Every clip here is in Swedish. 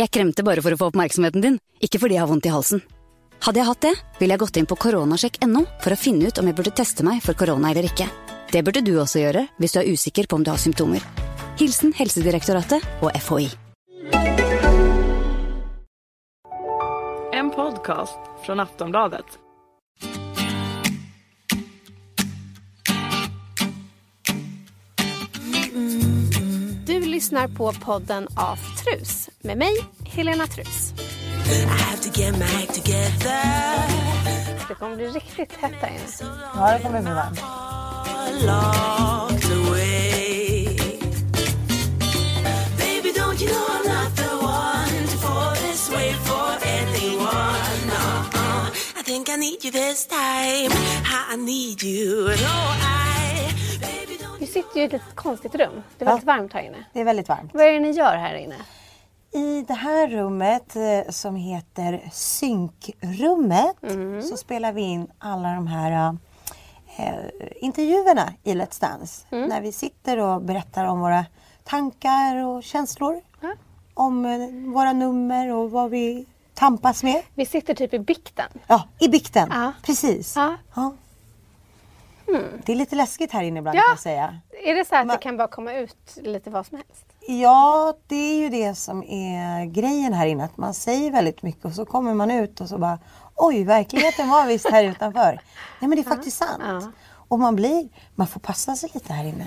Jeg kremter bare for å få oppmerksomheten din, ikke fordi jeg har vondt i halsen. Hadde jeg hatt det, ville jeg gått inn på koronasjekk.no for å finne ut om jeg burde teste meg for korona eller ikke. Det burde du også gjøre hvis du er usikker på om du har symptomer. Hilsen Helsedirektoratet og FHI. En podcast från Aftonbladet. Du lyssnar på podden Aftrus med mig, Helena Trus. Det kommer bli riktigt hett här inne. Ja, det kommer bli varmt. I think I need you this time. I need you. No, I. Sitter ju i ett litet konstigt rum. Det är väldigt varmt här inne. Det är väldigt varmt. Vad är det ni gör här inne? I det här rummet eh, som heter synkrummet så spelar vi in alla de här eh, intervjuerna i Let's Dance. När vi sitter och berättar om våra tankar och känslor. Ja. Om eh, våra nummer och vad vi tampas med. Vi sitter typ i bikten. Ja, i bikten. Ja. Precis. Ja. Ja. Det är lite läskigt här inne ibland Ja. kan jag säga. Är det så att Ma- det kan bara komma ut lite vad som helst? Ja, det är ju det som är grejen här inne. Att man säger väldigt mycket och så kommer man ut och så bara Oj, verkligheten var visst här utanför. Nej men det är faktiskt sant. ja. Och man blir, man får passa sig lite här inne.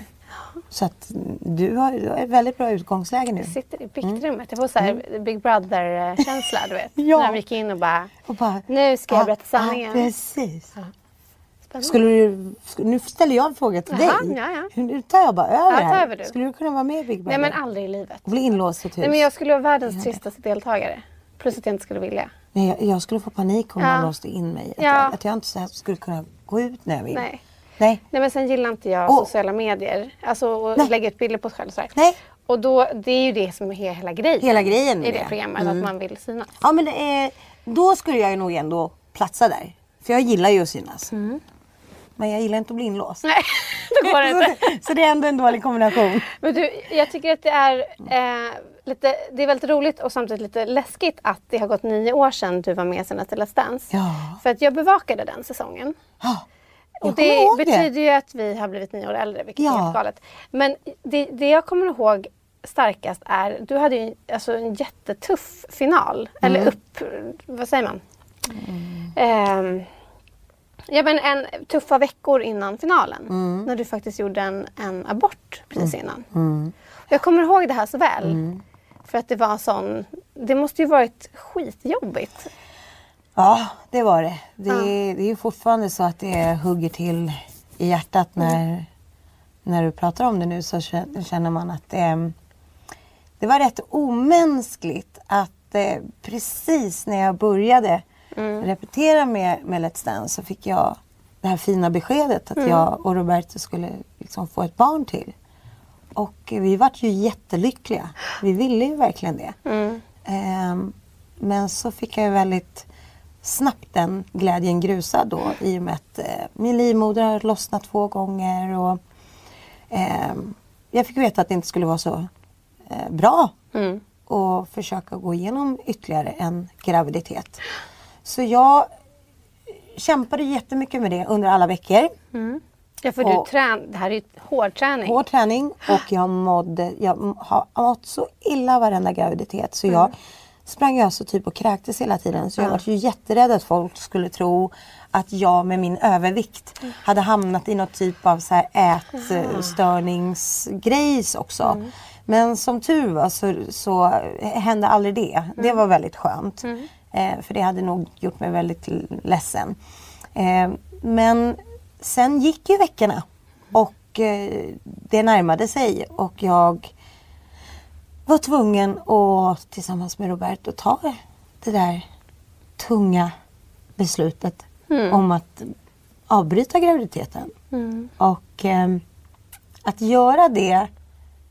Så att du har, du har ett väldigt bra utgångsläge nu. Vi sitter i biktrummet. Jag får så här Big Brother-känsla, du vet. Ja. När de gick in och bara, Och bara, nu ska jag ja, berätta sanningen. Ja, precis. Skulle du, nu ställer jag en fråga till Jaha, dig. ja, ja. Nu tar jag bara över Ja, här. över du. Skulle du kunna vara med i Big Brother? Nej men aldrig i livet. Och bli inlåst i ett hus? Nej men jag skulle vara världens tristaste deltagare. Plus att jag inte skulle vilja. Nej, jag, jag skulle få panik om Ja. man låste in mig. Att, Ja. jag, att jag inte här skulle kunna gå ut när jag vill. Nej. Nej. Nej men sen gillar inte jag Åh. sociala medier. Alltså och Nej. lägga ut bilder på sig själv och sådär. Nej. Och då, det är ju det som är he- hela grejen. Hela grejen med I det det. programmet, Mm. att man vill synas. Ja men är, då skulle jag ju nog ändå platsa där. För jag gillar ju att synas. Men jag gillar inte att bli inlåst. Nej, då går det så, inte. det, så det är ändå en dålig kombination. Men du, jag tycker att det är eh, lite, det är väldigt roligt och samtidigt lite läskigt att det har gått nio år sedan du var med i senaste Let's Dance. Ja. För att jag bevakade den säsongen. Ja, Och det ihåg det. betyder ju att vi har blivit nio år äldre, vilket är Ja. helt galet. Men det, det jag kommer ihåg starkast är, du hade ju alltså en jättetuff final. Mm. Eller upp, vad säger man? Ehm, ja men en tuffa veckor innan finalen. Mm. När du faktiskt gjorde en, en abort precis innan. Jag kommer ihåg det här så väl. Mm. För att det var sån, det måste ju varit skitjobbigt. Ja, det var det. Det, är- det är ju fortfarande så att det hugger till i hjärtat när, när du pratar om det nu så kä- känner man att det, det var rätt omänskligt att eh, precis när jag började repetera med, med Let's Dance så fick jag det här fina beskedet att jag och Roberto skulle liksom få ett barn till. Och eh, vi vart ju jättelyckliga. Vi ville ju verkligen det. Ehm, men så fick jag väldigt snabbt den glädjen grusad då i och med att eh, min livmoder har lossnat två gånger och ehm, jag fick veta att det inte skulle vara så eh, bra att försöka gå igenom ytterligare en graviditet. Så jag kämpade jättemycket med det under alla veckor. Ja för Och- du trän, det här är ju hård träning. Hård träning och jag mådde, jag har mått så illa varenda graviditet så jag sprang ju alltså typ och kräktes hela tiden. Så jag var ju jätterädd att folk skulle tro att jag med min övervikt hade hamnat i något typ av så här ätstörningsgrejs också. Men som tur var så, så hände aldrig det. Det var väldigt skönt. Eh, för det hade nog gjort mig väldigt ledsen. Eh, men sen gick ju veckorna och eh, det närmade sig och jag var tvungen att tillsammans med Roberto ta det där tunga beslutet om att avbryta graviditeten. Och eh, att göra det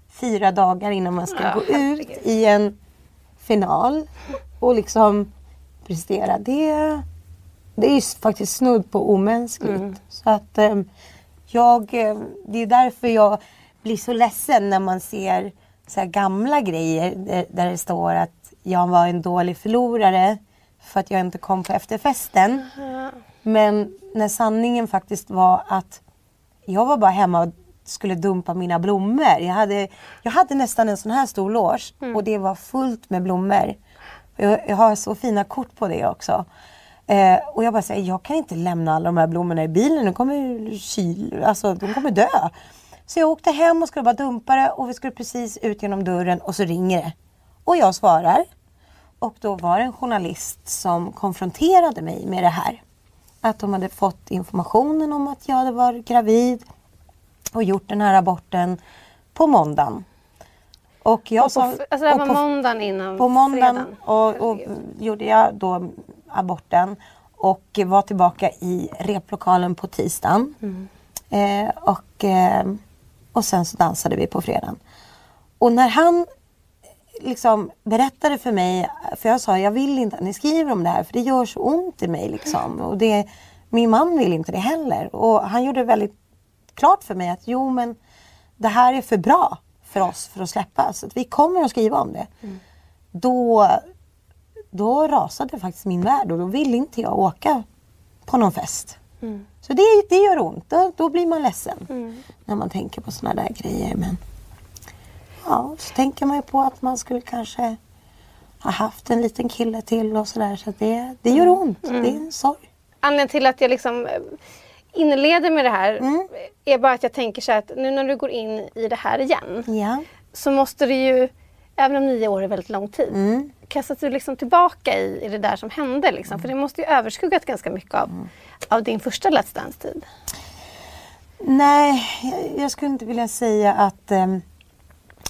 fyra dagar innan man ska Ja, gå ut herregud. i en final och liksom prestera. Det, det är ju faktiskt snudd på omänskligt. Så att eh, jag, eh, det är därför jag blir så ledsen när man ser så gamla grejer där, där det står att jag var en dålig förlorare för att jag inte kom på efterfesten. Men när sanningen faktiskt var att jag var bara hemma och skulle dumpa mina blommor. Jag hade, jag hade nästan en sån här stor loge och det var fullt med blommor. Jag, jag har så fina kort på det också. Eh, och jag bara säger, jag kan inte lämna alla de här blommorna i bilen, de kommer, kyl, alltså, de kommer dö. Så jag åkte hem och skulle bara dumpa det och vi skulle precis ut genom dörren och så ringer det. Och jag svarar. Och då var det en journalist som konfronterade mig med det här. Att de hade fått informationen om att jag hade varit gravid och gjort den här aborten på måndagen. Och jag Och på, alltså det var på- måndagen innan på måndagen och, och gjorde jag då aborten och var tillbaka i replokalen på tisdagen. Mm. Eh, och, eh, och sen så dansade vi på fredagen. Och när han liksom berättade för mig, för jag sa jag vill inte att ni skriver om det här för det gör så ont i mig liksom. Och det, min man vill inte det heller. Och han gjorde väldigt klart för mig att jo men det här är för bra för oss för att släppa. Så att vi kommer att skriva om det. Då, då rasade faktiskt min värld och då ville inte jag åka på någon fest. Så det, det gör ont. Då, då blir man ledsen när man tänker på såna där grejer. Men ja, så tänker man ju på att man skulle kanske ha haft en liten kille till och sådär. Så att det, det gör ont. Det är en sorg. Anledningen till att jag liksom eh, inleder med det här Mm. är bara att jag tänker så här att nu när du går in i det här igen Ja. så måste det ju, även om nio år är väldigt lång tid, Mm. kastas du liksom tillbaka i, i det där som hände. Liksom. För det måste ju överskuggat ganska mycket av, Mm. av din första Let's Dance-tid. Nej, jag, jag skulle inte vilja säga att, ehm,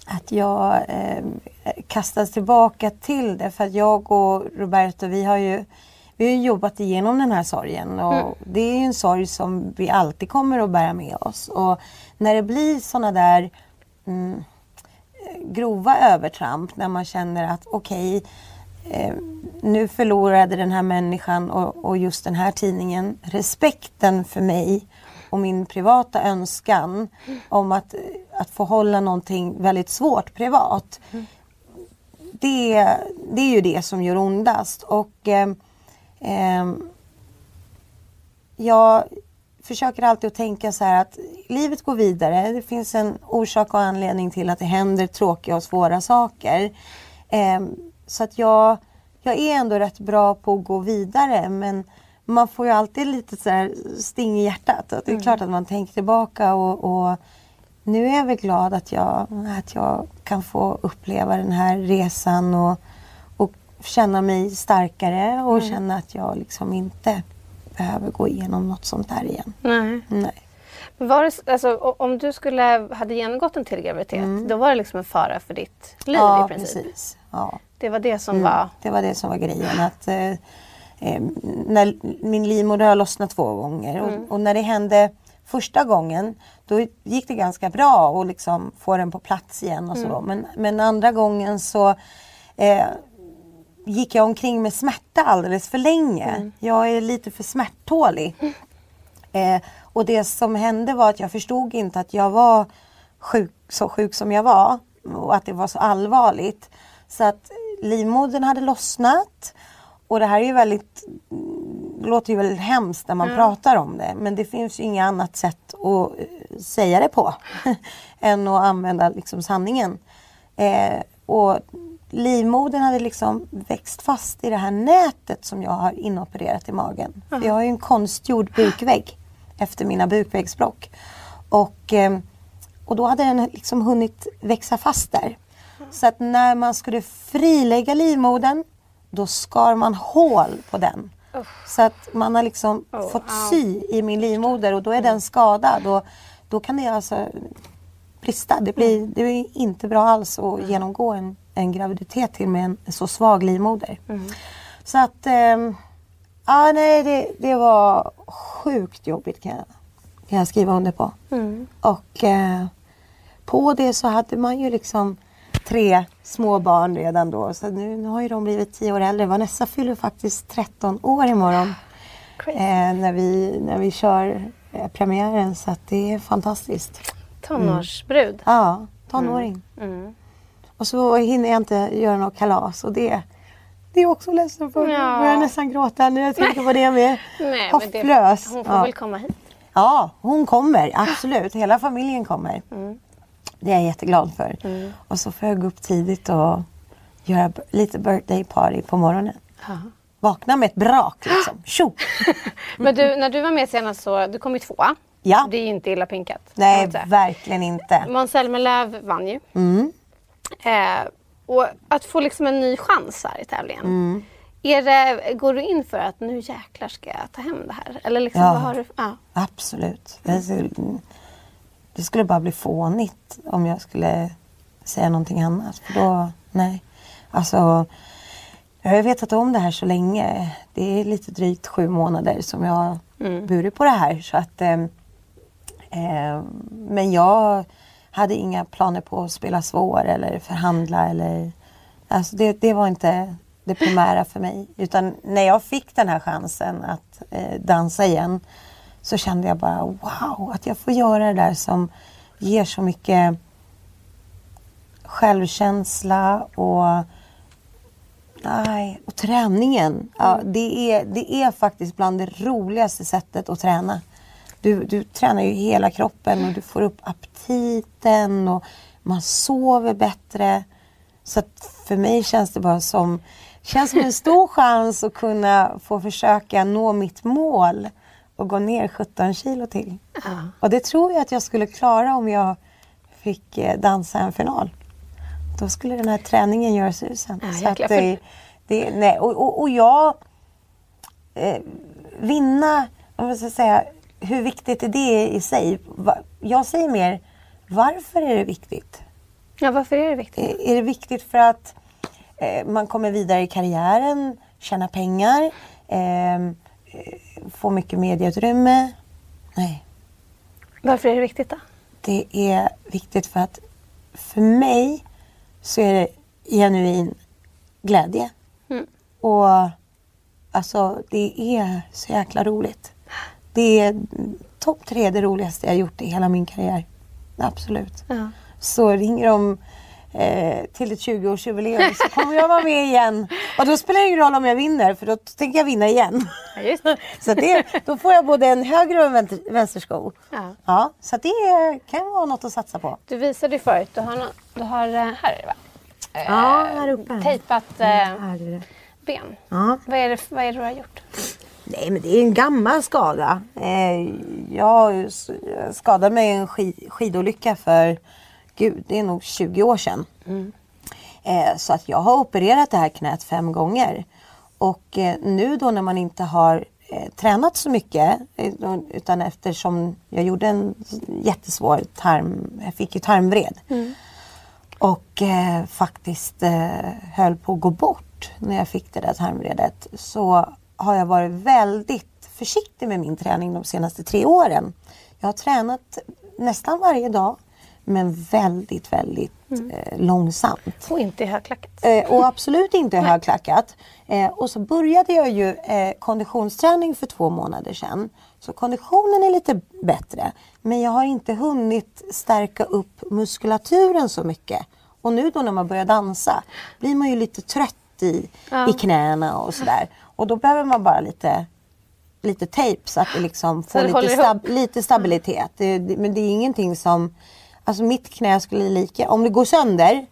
att jag um, kastas tillbaka till det. För att jag och Roberto, vi har ju vi har jobbat igenom den här sorgen och det är en sorg som vi alltid kommer att bära med oss. Och när det blir sådana där mm, grova övertramp när man känner att okej, eh, nu förlorade den här människan och, och just den här tidningen respekten för mig och min privata önskan om att, att få hålla någonting väldigt svårt privat. Det, det är ju det som gör ondast. Och eh, jag försöker alltid att tänka så här att livet går vidare. Det finns en orsak och anledning till att det händer tråkiga och svåra saker. Ehm, så att jag, jag är ändå rätt bra på att gå vidare men man får ju alltid lite så här sting i hjärtat. Att det är klart att man tänker tillbaka och, och nu är jag väl glad att jag, att jag kan få uppleva den här resan och känna mig starkare och känna att jag liksom inte behöver gå igenom något sånt där igen. Nej. Nej. Var det, alltså, om du skulle hade genomgått en till graviditet, då var det liksom en fara för ditt liv Mm. ja, i princip? precis. Ja. Det var det som Mm, var... Det var det som var grejen. Att, eh, eh, när min livmoder har lossnat två gånger och, och när det hände första gången då gick det ganska bra att liksom få den på plats igen och så. Men, men andra gången så eh, gick jag omkring med smärta alldeles för länge. Jag är lite för smärttålig. Eh, och det som hände var att jag förstod inte att jag var sjuk, så sjuk som jag var och att det var så allvarligt. Så att livmodern hade lossnat och det här är ju väldigt, mm, låter ju väldigt hemskt när man pratar om det men det finns ju inget annat sätt att eh, säga det på än att använda liksom sanningen. Eh, och livmodern hade liksom växt fast i det här nätet som jag har inopererat i magen. För jag har ju en konstgjord bukvägg efter mina bukväggsbråck. Och, eh, och då hade den liksom hunnit växa fast där. Så att när man skulle frilägga livmodern då skar man hål på den. Så att man har liksom Oh, fått sy i min livmoder och då är den skadad. Och då kan det alltså brista. Det blir, det är inte bra alls att genomgå en, en graviditet till med en så svag livmoder. Så att, ehm, ja nej det, det var sjukt jobbigt kan jag, kan jag skriva under på. Och eh, på det så hade man ju liksom tre små barn redan då. Så nu, nu har ju de blivit tio år äldre. Vanessa fyller faktiskt 13 år imorgon. Eh, när, vi, när vi kör eh, premiären så att det är fantastiskt. Tonårsbrud. Ja, tonåring. Mm. Och så hinner jag inte göra något kalas och det, det är också ledsen för. Ja. Jag börjar nästan gråta när jag tänker på det med. Nej, men det, hon får ja. väl komma hit. ja, hon kommer. Absolut. Hela familjen kommer. Mm. Det är jag jätteglad för. Och så får jag gå upp tidigt och göra lite birthday party på morgonen. Vakna med ett brak liksom. Tjo! Men du, när du var med senast så, du kom ju tvåa. Ja. Det är ju inte illa pinkat. Nej, verkligen inte. Måns Zelmerlöw vann ju. Mm. Eh, och att få liksom en ny chans här i tävlingen. Mm. Är det, går du in för att nu jäklar ska jag ta hem det här? Eller liksom, Ja. vad har du? Ja. Absolut. Det skulle, bara bli fånigt om jag skulle säga någonting annat. För då, nej. Alltså, jag har ju vetat om det här så länge. Det är lite drygt sju månader som jag har burit på det här. Så att, eh, eh, men jag hade inga planer på att spela svår eller förhandla. Eller, alltså det, det var inte det primära för mig. Utan när jag fick den här chansen att eh, dansa igen så kände jag bara wow, att jag får göra det där som ger så mycket självkänsla och Nej, och träningen. Ja, det, är, det är faktiskt bland det roligaste sättet att träna. Du, du tränar ju hela kroppen och du får upp aptiten och man sover bättre. Så att för mig känns det bara som, känns som en stor chans att kunna få försöka nå mitt mål och gå ner 17 kilo till. Och det tror jag att jag skulle klara om jag fick eh, dansa en final. Då skulle den här träningen göra susen. Ja, Så att det, det, nej, och, och, och jag... Eh, vinna, om jag ska säga, hur viktigt är det i sig? Jag säger mer, varför är det viktigt? ja, varför är det viktigt? Är, det viktigt för att eh, man kommer vidare i karriären, tjäna pengar, eh, eh, få mycket medieutrymme? Nej. Varför är det viktigt då? Det är viktigt för att för mig så är det genuin glädje. Mm. Och alltså det är så jäkla roligt. Det är topp tre det roligaste jag gjort i hela min karriär. Absolut. Ja. Så ringer de eh, till ett 20-årsjubileum så kommer jag vara med igen. Och då spelar det ingen roll om jag vinner för då tänker jag vinna igen. Ja, just. Så det, då får jag både en höger och en vänster, vänstersko. Ja. Ja, så det kan vara något att satsa på. Du visade ju förut, du har, nå- du har eh, här va? Ja, här uppe. Tejpat eh, ben. Ja. Vad är, det, vad är det du har gjort? Nej, men det är en gammal skada. Eh, jag skadade mig i en skid, skidolycka för, gud, det är nog 20 år sedan. Eh, så att jag har opererat det här knät fem gånger. Och eh, nu då när man inte har tränat så mycket, utan eftersom jag gjorde en jättesvår tarm, jag fick ju tarmvred. Och eh, faktiskt eh, höll på att gå bort när jag fick det där tarmvredet. Så har jag varit väldigt försiktig med min träning de senaste tre åren. Jag har tränat nästan varje dag. Men väldigt, väldigt eh, långsamt. Och inte i högklackat. Eh, och absolut inte högklackat. Eh, och så började jag ju eh, konditionsträning för två månader sedan. Så konditionen är lite bättre. Men jag har inte hunnit stärka upp muskulaturen så mycket. Och nu då när man börjar dansa blir man ju lite trött i, Ja. i knäna och sådär. Och då behöver man bara lite lite tejp så att det liksom får lite, stab- lite stabilitet. Det, det, men det är ingenting som... Alltså mitt knä skulle lika... Om det går sönder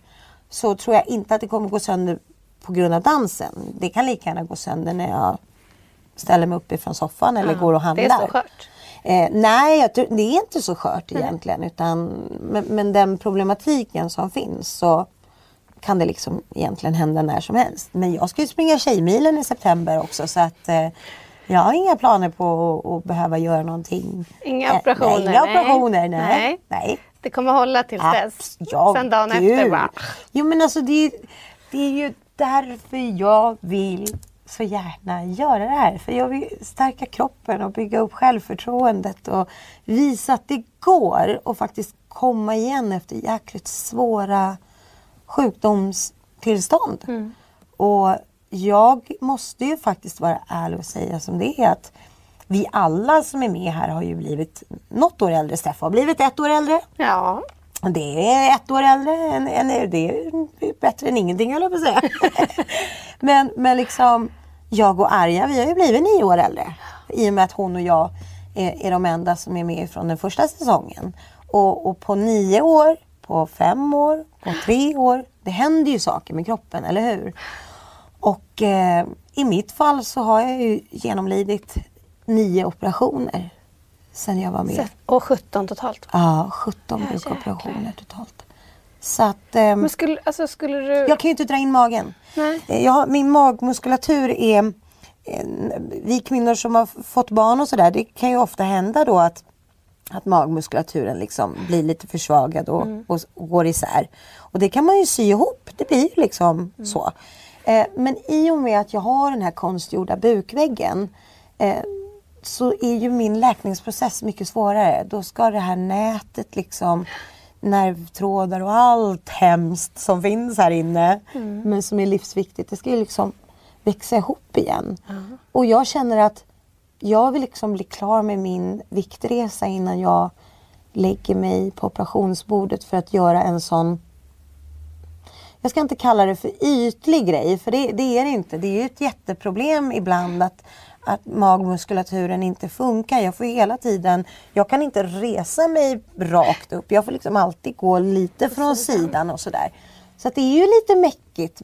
så tror jag inte att det kommer gå sönder på grund av dansen. Det kan lika gärna gå sönder när jag ställer mig upp ifrån soffan eller går och handlar. Det är så skört. Eh, nej, tror, det är inte så skört egentligen. Utan, men, men den problematiken som finns så kan det liksom egentligen hända när som helst. Men jag ska ju springa Tjejmilen i september också så att eh, jag har inga planer på att, att behöva göra någonting. Inga Eh, operationer, Nej, inga nej. operationer, nej. Nej. nej. Det kommer hålla tills dess. Ja, Sen dagen gud. efter bara... Jo men alltså det är, det är ju därför jag vill så gärna göra det här. För jag vill stärka kroppen och bygga upp självförtroendet och visa att det går och faktiskt komma igen efter jäkligt svåra sjukdomstillstånd. Mm. Och jag måste ju faktiskt vara ärlig och säga som det är att vi alla som är med här har ju blivit något år äldre. Steffo har blivit ett år äldre. Ja. Det är ett år äldre, än, än, det är bättre än ingenting höll jag på att säga. men, men liksom, jag och Arja vi har ju blivit nio år äldre. I och med att hon och jag är, är de enda som är med från den första säsongen. Och, och på nio år, på fem år, på tre år. Det händer ju saker med kroppen, eller hur? Och eh, i mitt fall så har jag ju genomlidit nio operationer sen jag var med. Och 17 totalt. Ja, 17 Ja, bukoperationer totalt. Så att ehm, Men skulle, alltså, skulle du... jag kan ju inte dra in magen. Nej. Eh, Jag min magmuskulatur är eh, vi kvinnor som har fått barn och sådär, det kan ju ofta hända då att, att magmuskulaturen liksom blir lite försvagad och, och, och går isär. Och det kan man ju sy ihop, det blir ju liksom så. Eh, men i och med att jag har den här konstgjorda bukväggen eh, så är ju min läkningsprocess mycket svårare. Då ska det här nätet liksom nervtrådar och allt hemskt som finns här inne men som är livsviktigt. Det ska ju liksom växa ihop igen. Och jag känner att jag vill liksom bli klar med min viktresa innan jag lägger mig på operationsbordet för att göra en sån jag ska inte kalla det för ytlig grej, för det, det är det inte. Det är ju ett jätteproblem ibland att, att magmuskulaturen inte funkar. Jag får hela tiden, jag kan inte resa mig rakt upp. Jag får liksom alltid gå lite från sidan och sådär. Så att det är ju lite mäckigt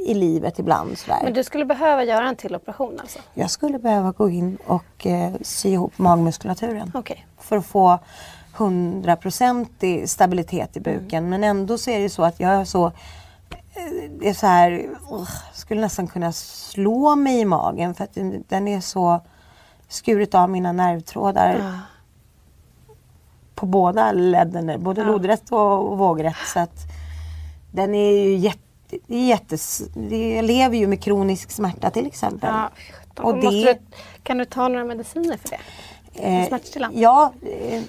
i livet ibland. Sådär. Men du skulle behöva göra en till operation alltså? Jag skulle behöva gå in och eh, sy ihop magmuskulaturen Okej. för att få 100% stabilitet i buken. Men ändå så är det så att jag är så eh, det är så här, uh, skulle nästan kunna slå mig i magen för att den, är så skurit av mina nervtrådar Ja. på båda ledden, både Ja. lodrätt och, och vågrätt. Så att den är ju jätte, jättes, jag lever ju med kronisk smärta till exempel. Ja, Och det- du, kan du ta några mediciner för det? Eh, Smärtstillande? Ja, eh,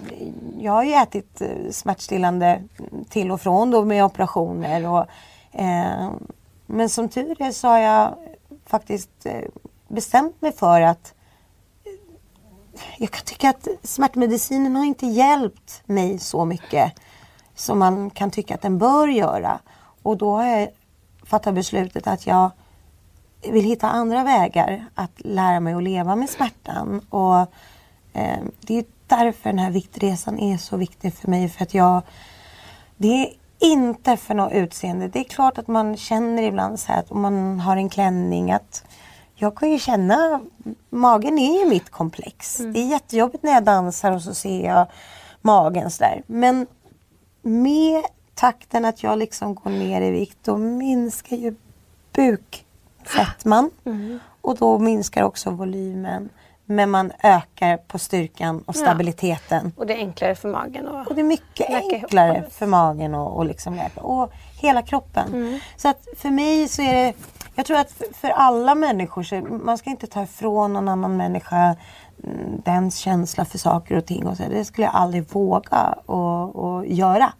jag har ju ätit eh, smärtstillande till och från då med operationer. Och, eh, men som tur är så har jag faktiskt bestämt mig för att jag kan tycka att smärtmedicinen har inte hjälpt mig så mycket som man kan tycka att den bör göra. Och då har jag fattat beslutet att jag vill hitta andra vägar att lära mig att leva med smärtan. Och eh, Det är därför den här viktresan är så viktig för mig. För att jag, det är inte för något utseende. Det är klart att man känner ibland så här att om man har en klänning att jag kan ju känna, magen är ju mitt komplex. Det är jättejobbigt när jag dansar och så ser jag magen sådär. Men med takten att jag liksom går ner i vikt då minskar ju bukfettman. Och då minskar också volymen. Men man ökar på styrkan och Ja. stabiliteten. Och det är enklare för magen att... Och det är mycket ihop enklare allt. för magen och, och liksom läka. Och hela kroppen. Så att för mig så är det, jag tror att för, alla människor så man ska inte ta ifrån någon annan människa mm, dens känsla för saker och ting. Och så. Det skulle jag aldrig våga och, och göra.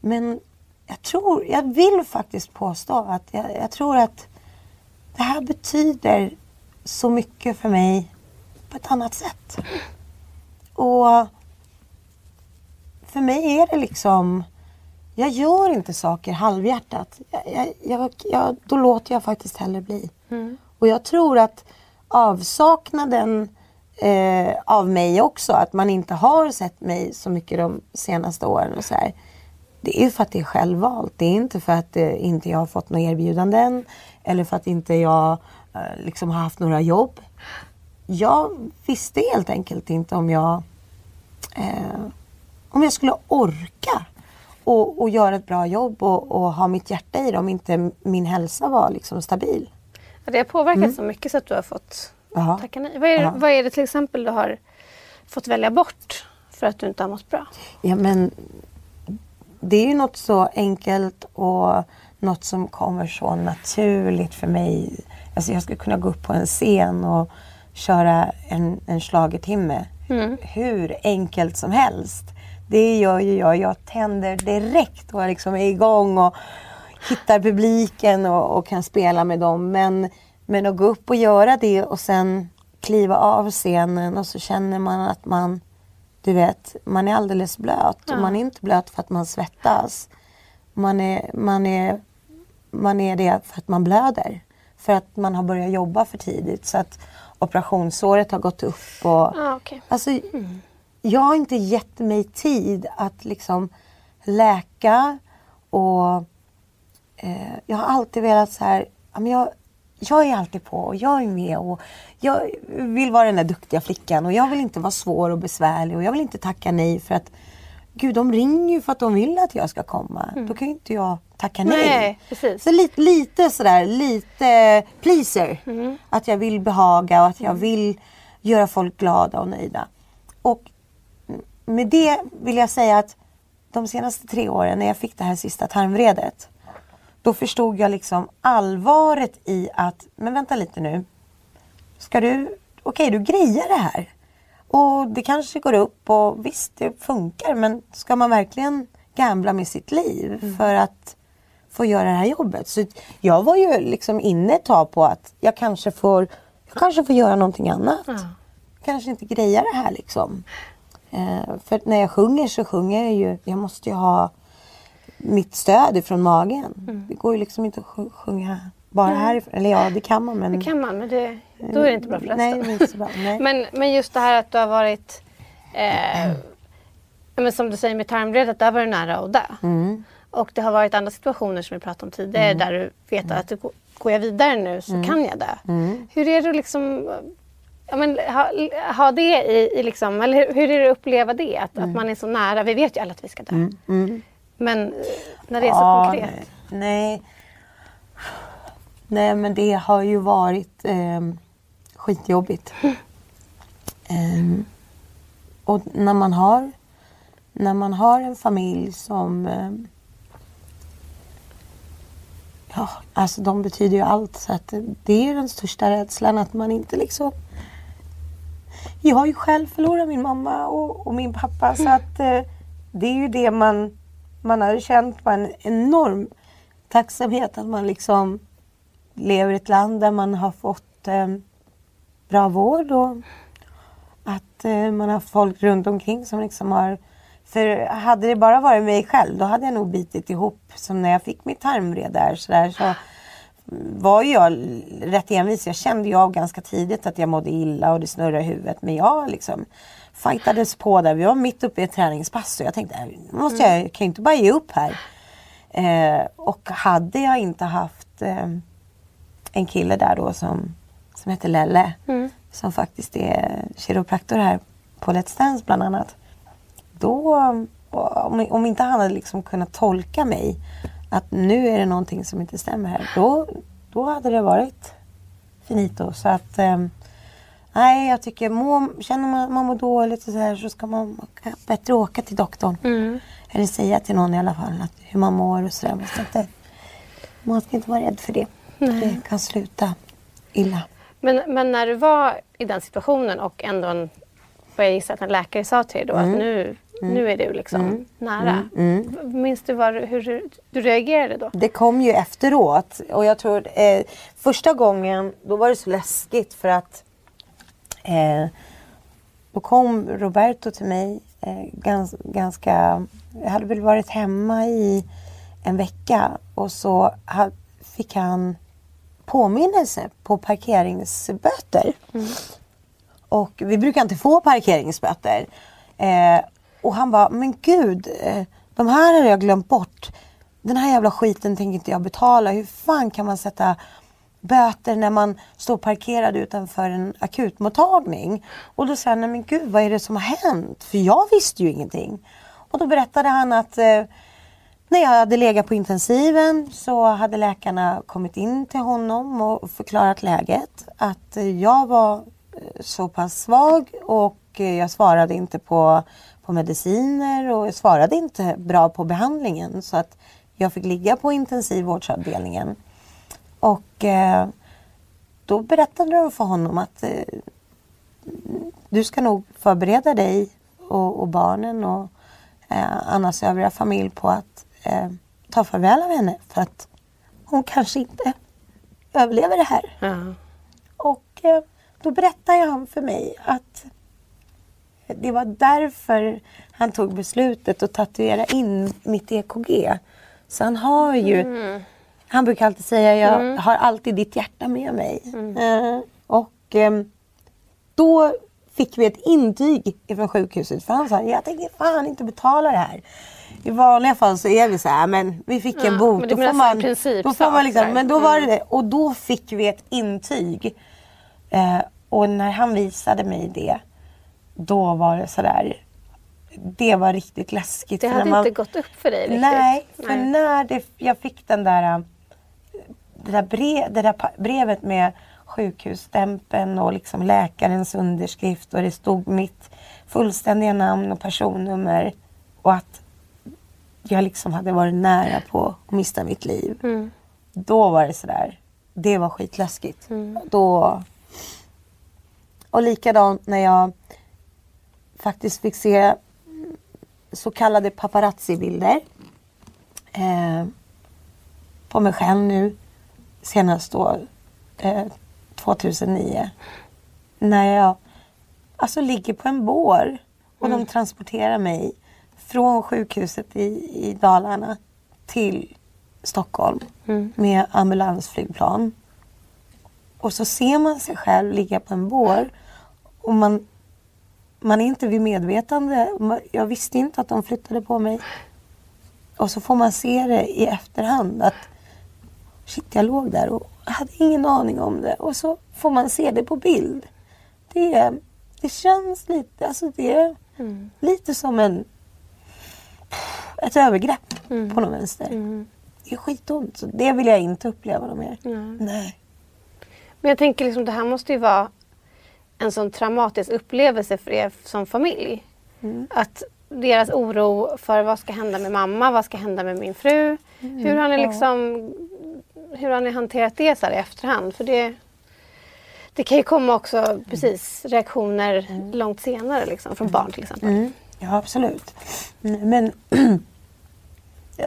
Men jag tror, jag vill faktiskt påstå att jag, jag tror att det här betyder så mycket för mig på ett annat sätt. Och för mig är det liksom, jag gör inte saker halvhjärtat. Jag, jag, jag, då låter jag faktiskt hellre bli. Och jag tror att avsaknaden eh, av mig också, att man inte har sett mig så mycket de senaste åren och så här. Det är för att det är självvalt. Det är inte för att eh, inte jag har fått några erbjudanden eller för att inte jag eh, liksom har haft några jobb. Jag visste helt enkelt inte om jag eh, om jag skulle orka och, och göra ett bra jobb och, och ha mitt hjärta i det om inte min hälsa var liksom stabil. Ja, det har påverkat så mycket så att du har fått Ja. tacka nej. Vad är, Ja. vad är det till exempel du har fått välja bort för att du inte har mått bra? Ja men det är ju något så enkelt och något som kommer så naturligt för mig. Alltså jag skulle kunna gå upp på en scen och köra en, en schlagertimme. Hur enkelt som helst. Det gör ju jag. Jag tänder direkt och liksom är igång och hittar publiken och, och kan spela med dem. Men, men att gå upp och göra det och sen kliva av scenen och så känner man att man Du vet, man är alldeles blöt och man är inte blöt för att man svettas. Man är, man är, man är det för att man blöder. För att man har börjat jobba för tidigt så att operationsåret har gått upp. Och, Ah, okej. Alltså, Jag har inte gett mig tid att liksom läka och eh, jag har alltid velat så här, ja, jag, jag är alltid på och jag är med och jag vill vara den där duktiga flickan och jag vill inte vara svår och besvärlig och jag vill inte tacka nej för att Gud, de ringer ju för att de vill att jag ska komma. Då kan ju inte jag tacka nej. Nej, precis. Så lite, lite sådär, lite pleaser. Att jag vill behaga och att jag vill göra folk glada och nöjda. Och med det vill jag säga att de senaste tre åren när jag fick det här sista tarmvredet. Då förstod jag liksom allvaret i att, men vänta lite nu. Ska du, okej du grejar det här. Och det kanske går upp och visst det funkar men ska man verkligen gambla med sitt liv för att få göra det här jobbet? Så jag var ju liksom inne ett tag på att jag kanske får, jag kanske får göra någonting annat. Kanske inte greja det här liksom. Eh, för när jag sjunger så sjunger jag ju, jag måste ju ha mitt stöd ifrån magen. Det går ju liksom inte att sj- sjunga bara härifrån. Eller ja, det kan man men... Det kan man, men det, då är det inte bra för rösten. Nej, det är inte så bra. Men, men just det här att du har varit, eh, men som du säger med tarmvredet, där var du nära att dö. Mm. Och det har varit andra situationer som vi pratade om tidigare där du vet att det går- jag vidare nu så Mm. kan jag dö. Hur är det att liksom Ja, men ha, ha det i, i liksom, eller hur, hur är det att uppleva det? Att, att man är så nära. Vi vet ju alla att vi ska dö. Men eh, när det är så Ja, konkret. Nej. nej. Nej men det har ju varit eh, skitjobbigt. Ehm, och när man har när man har en familj som ehm, Ja, alltså de betyder ju allt. Så att det är den största rädslan att man inte liksom jag har ju själv förlorat min mamma och, och min pappa så att eh, det är ju det man, man har känt på en enorm tacksamhet att man liksom lever i ett land där man har fått eh, bra vård och att eh, man har folk runt omkring som liksom har för hade det bara varit mig själv då hade jag nog bitit ihop som när jag fick mitt tarmvred där så, där, så var jag rätt envis. Jag kände ju av ganska tidigt att jag mådde illa och det snurrade i huvudet. Men jag liksom fightades på där. Vi var mitt uppe i ett träningspass och jag tänkte, "Nej, nu måste jag, jag kan inte bara ge upp här. Eh, och hade jag inte haft eh, en kille där då som, som heter Lelle. Som faktiskt är kiropraktor här på Let's Dance bland annat. Då, om, om inte han hade liksom kunnat tolka mig att nu är det någonting som inte stämmer här. Då, då hade det varit finito. Så att ehm, nej, jag tycker må, känner man man mår dåligt och så här så ska man bättre åka till doktorn. Eller säga till någon i alla fall att hur man mår och sådär. Man ska inte, man ska inte vara rädd för det. Det kan sluta illa. Men, men när du var i den situationen och ändå en, vad jag gissar att en läkare sa till dig då Mm. att nu, nu är du liksom nära. Minns du var, hur du reagerade då? Det kom ju efteråt och jag tror eh, första gången då var det så läskigt för att eh, då kom Roberto till mig eh, gans, ganska, jag hade väl varit hemma i en vecka och så ha, fick han påminnelse på parkeringsböter. Och vi brukar inte få parkeringsböter. Eh, och han bara, men gud, eh, de här har jag glömt bort. Den här jävla skiten tänker inte jag betala. Hur fan kan man sätta böter när man står parkerad utanför en akutmottagning? Och då sa han, nej men gud vad är det som har hänt? För jag visste ju ingenting. Och då berättade han att eh, när jag hade legat på intensiven så hade läkarna kommit in till honom och förklarat läget. Att eh, jag var eh, så pass svag och eh, jag svarade inte på, på mediciner och jag svarade inte bra på behandlingen. Så att jag fick ligga på intensivvårdsavdelningen. Och eh, då berättade de för honom att eh, du ska nog förbereda dig och, och barnen och eh, Annas övriga familj på att eh, ta farväl av henne för att hon kanske inte överlever det här. Ja. Och eh, då berättade han för mig att det var därför han tog beslutet att tatuera in mitt EKG. Så han har ju, han brukar alltid säga jag har alltid ditt hjärta med mig. Eh, och ehm, då fick vi ett intyg från sjukhuset för han sa jag tänker fan inte betala det här. I vanliga fall så är vi så här, men vi fick en bot. men det Då blir får, nästan man, en principsak då får man liksom, men då var det det. Och då fick vi ett intyg. Eh, och när han visade mig det, då var det sådär, det var riktigt läskigt. Det hade man- inte gått upp för dig riktigt. Nej, för Nej. när det, jag fick den där, det där, brev, det där brevet med sjukhusstämpeln och liksom läkarens underskrift och det stod mitt fullständiga namn och personnummer och att jag liksom hade varit nära på att mista mitt liv. Mm. Då var det sådär, det var skitläskigt. Då... Och likadant när jag faktiskt fick se så kallade paparazzi-bilder eh, på mig själv nu senast då eh, 2009. När jag alltså ligger på en bår och de transporterar mig från sjukhuset i, i Dalarna till Stockholm med ambulansflygplan. Och så ser man sig själv ligga på en bår och man man är inte vid medvetande. Jag visste inte att de flyttade på mig. Och så får man se det i efterhand att shit, jag låg där och hade ingen aning om det. Och så får man se det på bild. Det, det känns lite, alltså det är lite som en ett övergrepp på något vänster. Det är skitont. Så det vill jag inte uppleva något mer. Nej. Men jag tänker liksom det här måste ju vara en sån traumatisk upplevelse för er som familj. Mm. Att deras oro för vad ska hända med mamma, vad ska hända med min fru. Mm. Hur har ni liksom hur har ni hanterat det så här i efterhand? För det, det kan ju komma också precis reaktioner långt senare liksom, från barn till exempel. Mm, ja, absolut. Mm, Men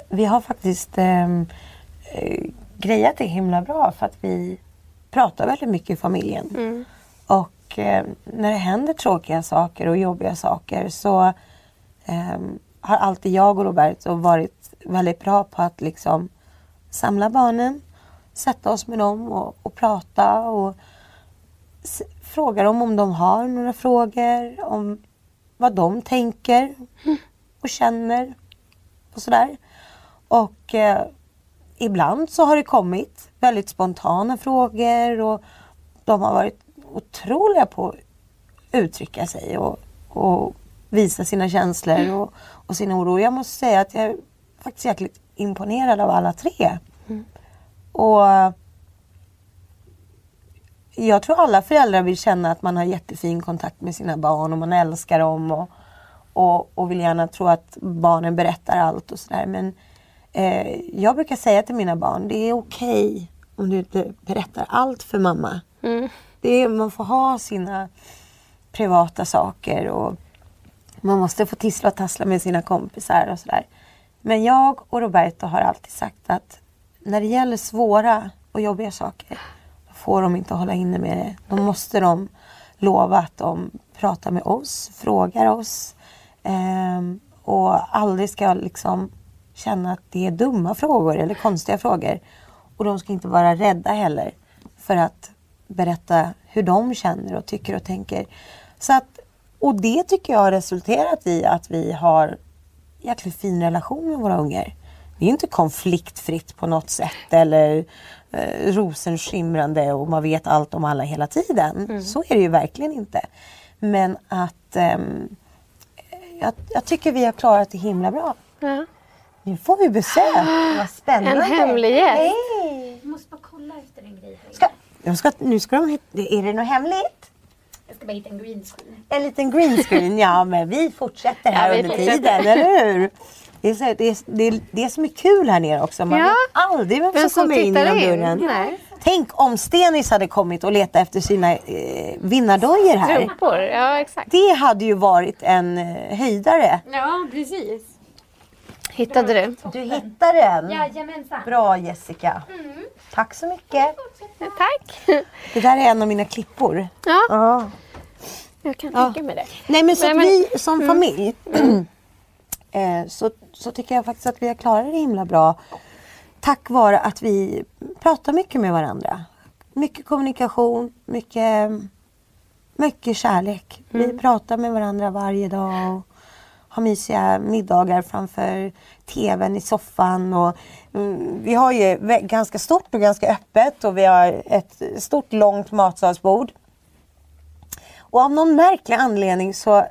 vi har faktiskt ehm, eh, grejat det himla bra för att vi pratar väldigt mycket i familjen. Mm. Och eh, när det händer tråkiga saker och jobbiga saker så ehm, har alltid jag och Roberto varit väldigt bra på att liksom samla barnen, sätta oss med dem och, och prata och s- fråga dem om de har några frågor, om vad de tänker och känner och sådär. Och eh, ibland så har det kommit väldigt spontana frågor och de har varit otroliga på att uttrycka sig och, och visa sina känslor och, och sin oro. Jag måste säga att jag är faktiskt jäkligt imponerad av alla tre. Och jag tror alla föräldrar vill känna att man har jättefin kontakt med sina barn och man älskar dem och, och, och vill gärna tro att barnen berättar allt och sådär. Men eh, jag brukar säga till mina barn, det är okej om du inte berättar allt för mamma. Mm. Det är, man får ha sina privata saker och man måste få tissla och tassla med sina kompisar och sådär. Men jag och Roberto har alltid sagt att när det gäller svåra och jobbiga saker då får de inte hålla inne med det. Då måste de lova att de pratar med oss, frågar oss eh, och aldrig ska liksom känna att det är dumma frågor eller konstiga frågor. Och de ska inte vara rädda heller för att berätta hur de känner och tycker och tänker. Så att, och det tycker jag har resulterat i att vi har jäkligt fin relation med våra ungar. Det är inte konfliktfritt på något sätt eller eh, rosenskimrande och man vet allt om alla hela tiden. Så är det ju verkligen inte. Men att ehm, jag, jag tycker vi har klarat det himla bra. Ja. Nu får vi besök. Vad spännande. En hemlig gäst. Jag måste bara kolla efter en grej Ska, jag ska, nu ska de hitta, är det något hemligt? Jag ska bara hitta en green screen. En liten green screen, ja men vi fortsätter här Ja, vi under fortsätter. tiden, eller hur? Det är, så, det, är, det, är, det som är kul här nere också. Man Ja. vet aldrig vem, Vem som kommer in genom dörren. Nej. Tänk om Stenis hade kommit och letat efter sina eh, vinnardojor här. Strumpor, ja exakt. Det hade ju varit en eh, höjdare. Ja, precis. Hittade du? Du hittade den. Jajamensan. Bra Jessica. Tack så mycket. Tack. Det där är en av mina klippor. Ja. Ja. Jag kan Ja. tänka mig det. Nej men så Nej, att men- Mm. vi som familj eh, så, så tycker jag faktiskt att vi har klarat det himla bra. Tack vare att vi pratar mycket med varandra. Mycket kommunikation, mycket, mycket kärlek. Mm. Vi pratar med varandra varje dag. Och har mysiga middagar framför tvn i soffan. Och, mm, vi har ju ganska stort och ganska öppet och vi har ett stort långt matsalsbord. Och av någon märklig anledning så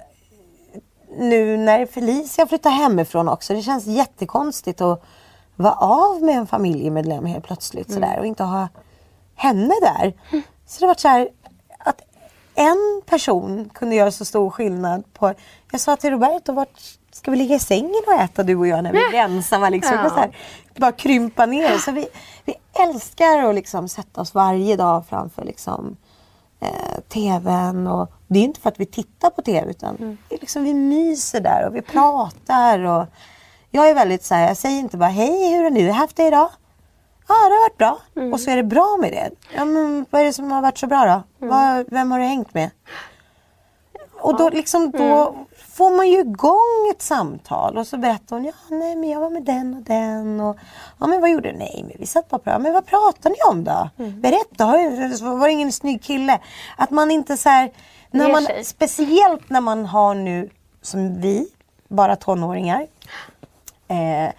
nu när Felicia flyttar hemifrån också, det känns jättekonstigt att vara av med en familjemedlem helt plötsligt sådär och inte ha henne där. Så det var så här att en person kunde göra så stor skillnad på... Jag sa till Roberto, vart ska vi ligga i sängen och äta du och jag när vi blir ensamma? Liksom. Ja. Så här, bara krympa ner. Så vi, vi älskar att liksom sätta oss varje dag framför liksom, eh, tvn. Och, det är inte för att vi tittar på tv utan det är liksom, vi myser där och vi pratar. Och, jag är väldigt så här, jag säger inte bara hej hur har du haft det idag? Ja det har varit bra. Och så är det bra med det. Ja, men, vad är det som har varit så bra då? Vad, vem har du hängt med? Och då, liksom, då får man ju igång ett samtal och så berättar hon, ja nej men jag var med den och den och ja men vad gjorde du? Nej men vi satt bara och pratade. Men vad pratade ni om då? Berätta, har du- var det ingen snygg kille? Att man inte så här, när man, sig. speciellt när man har nu som vi, bara tonåringar. Eh,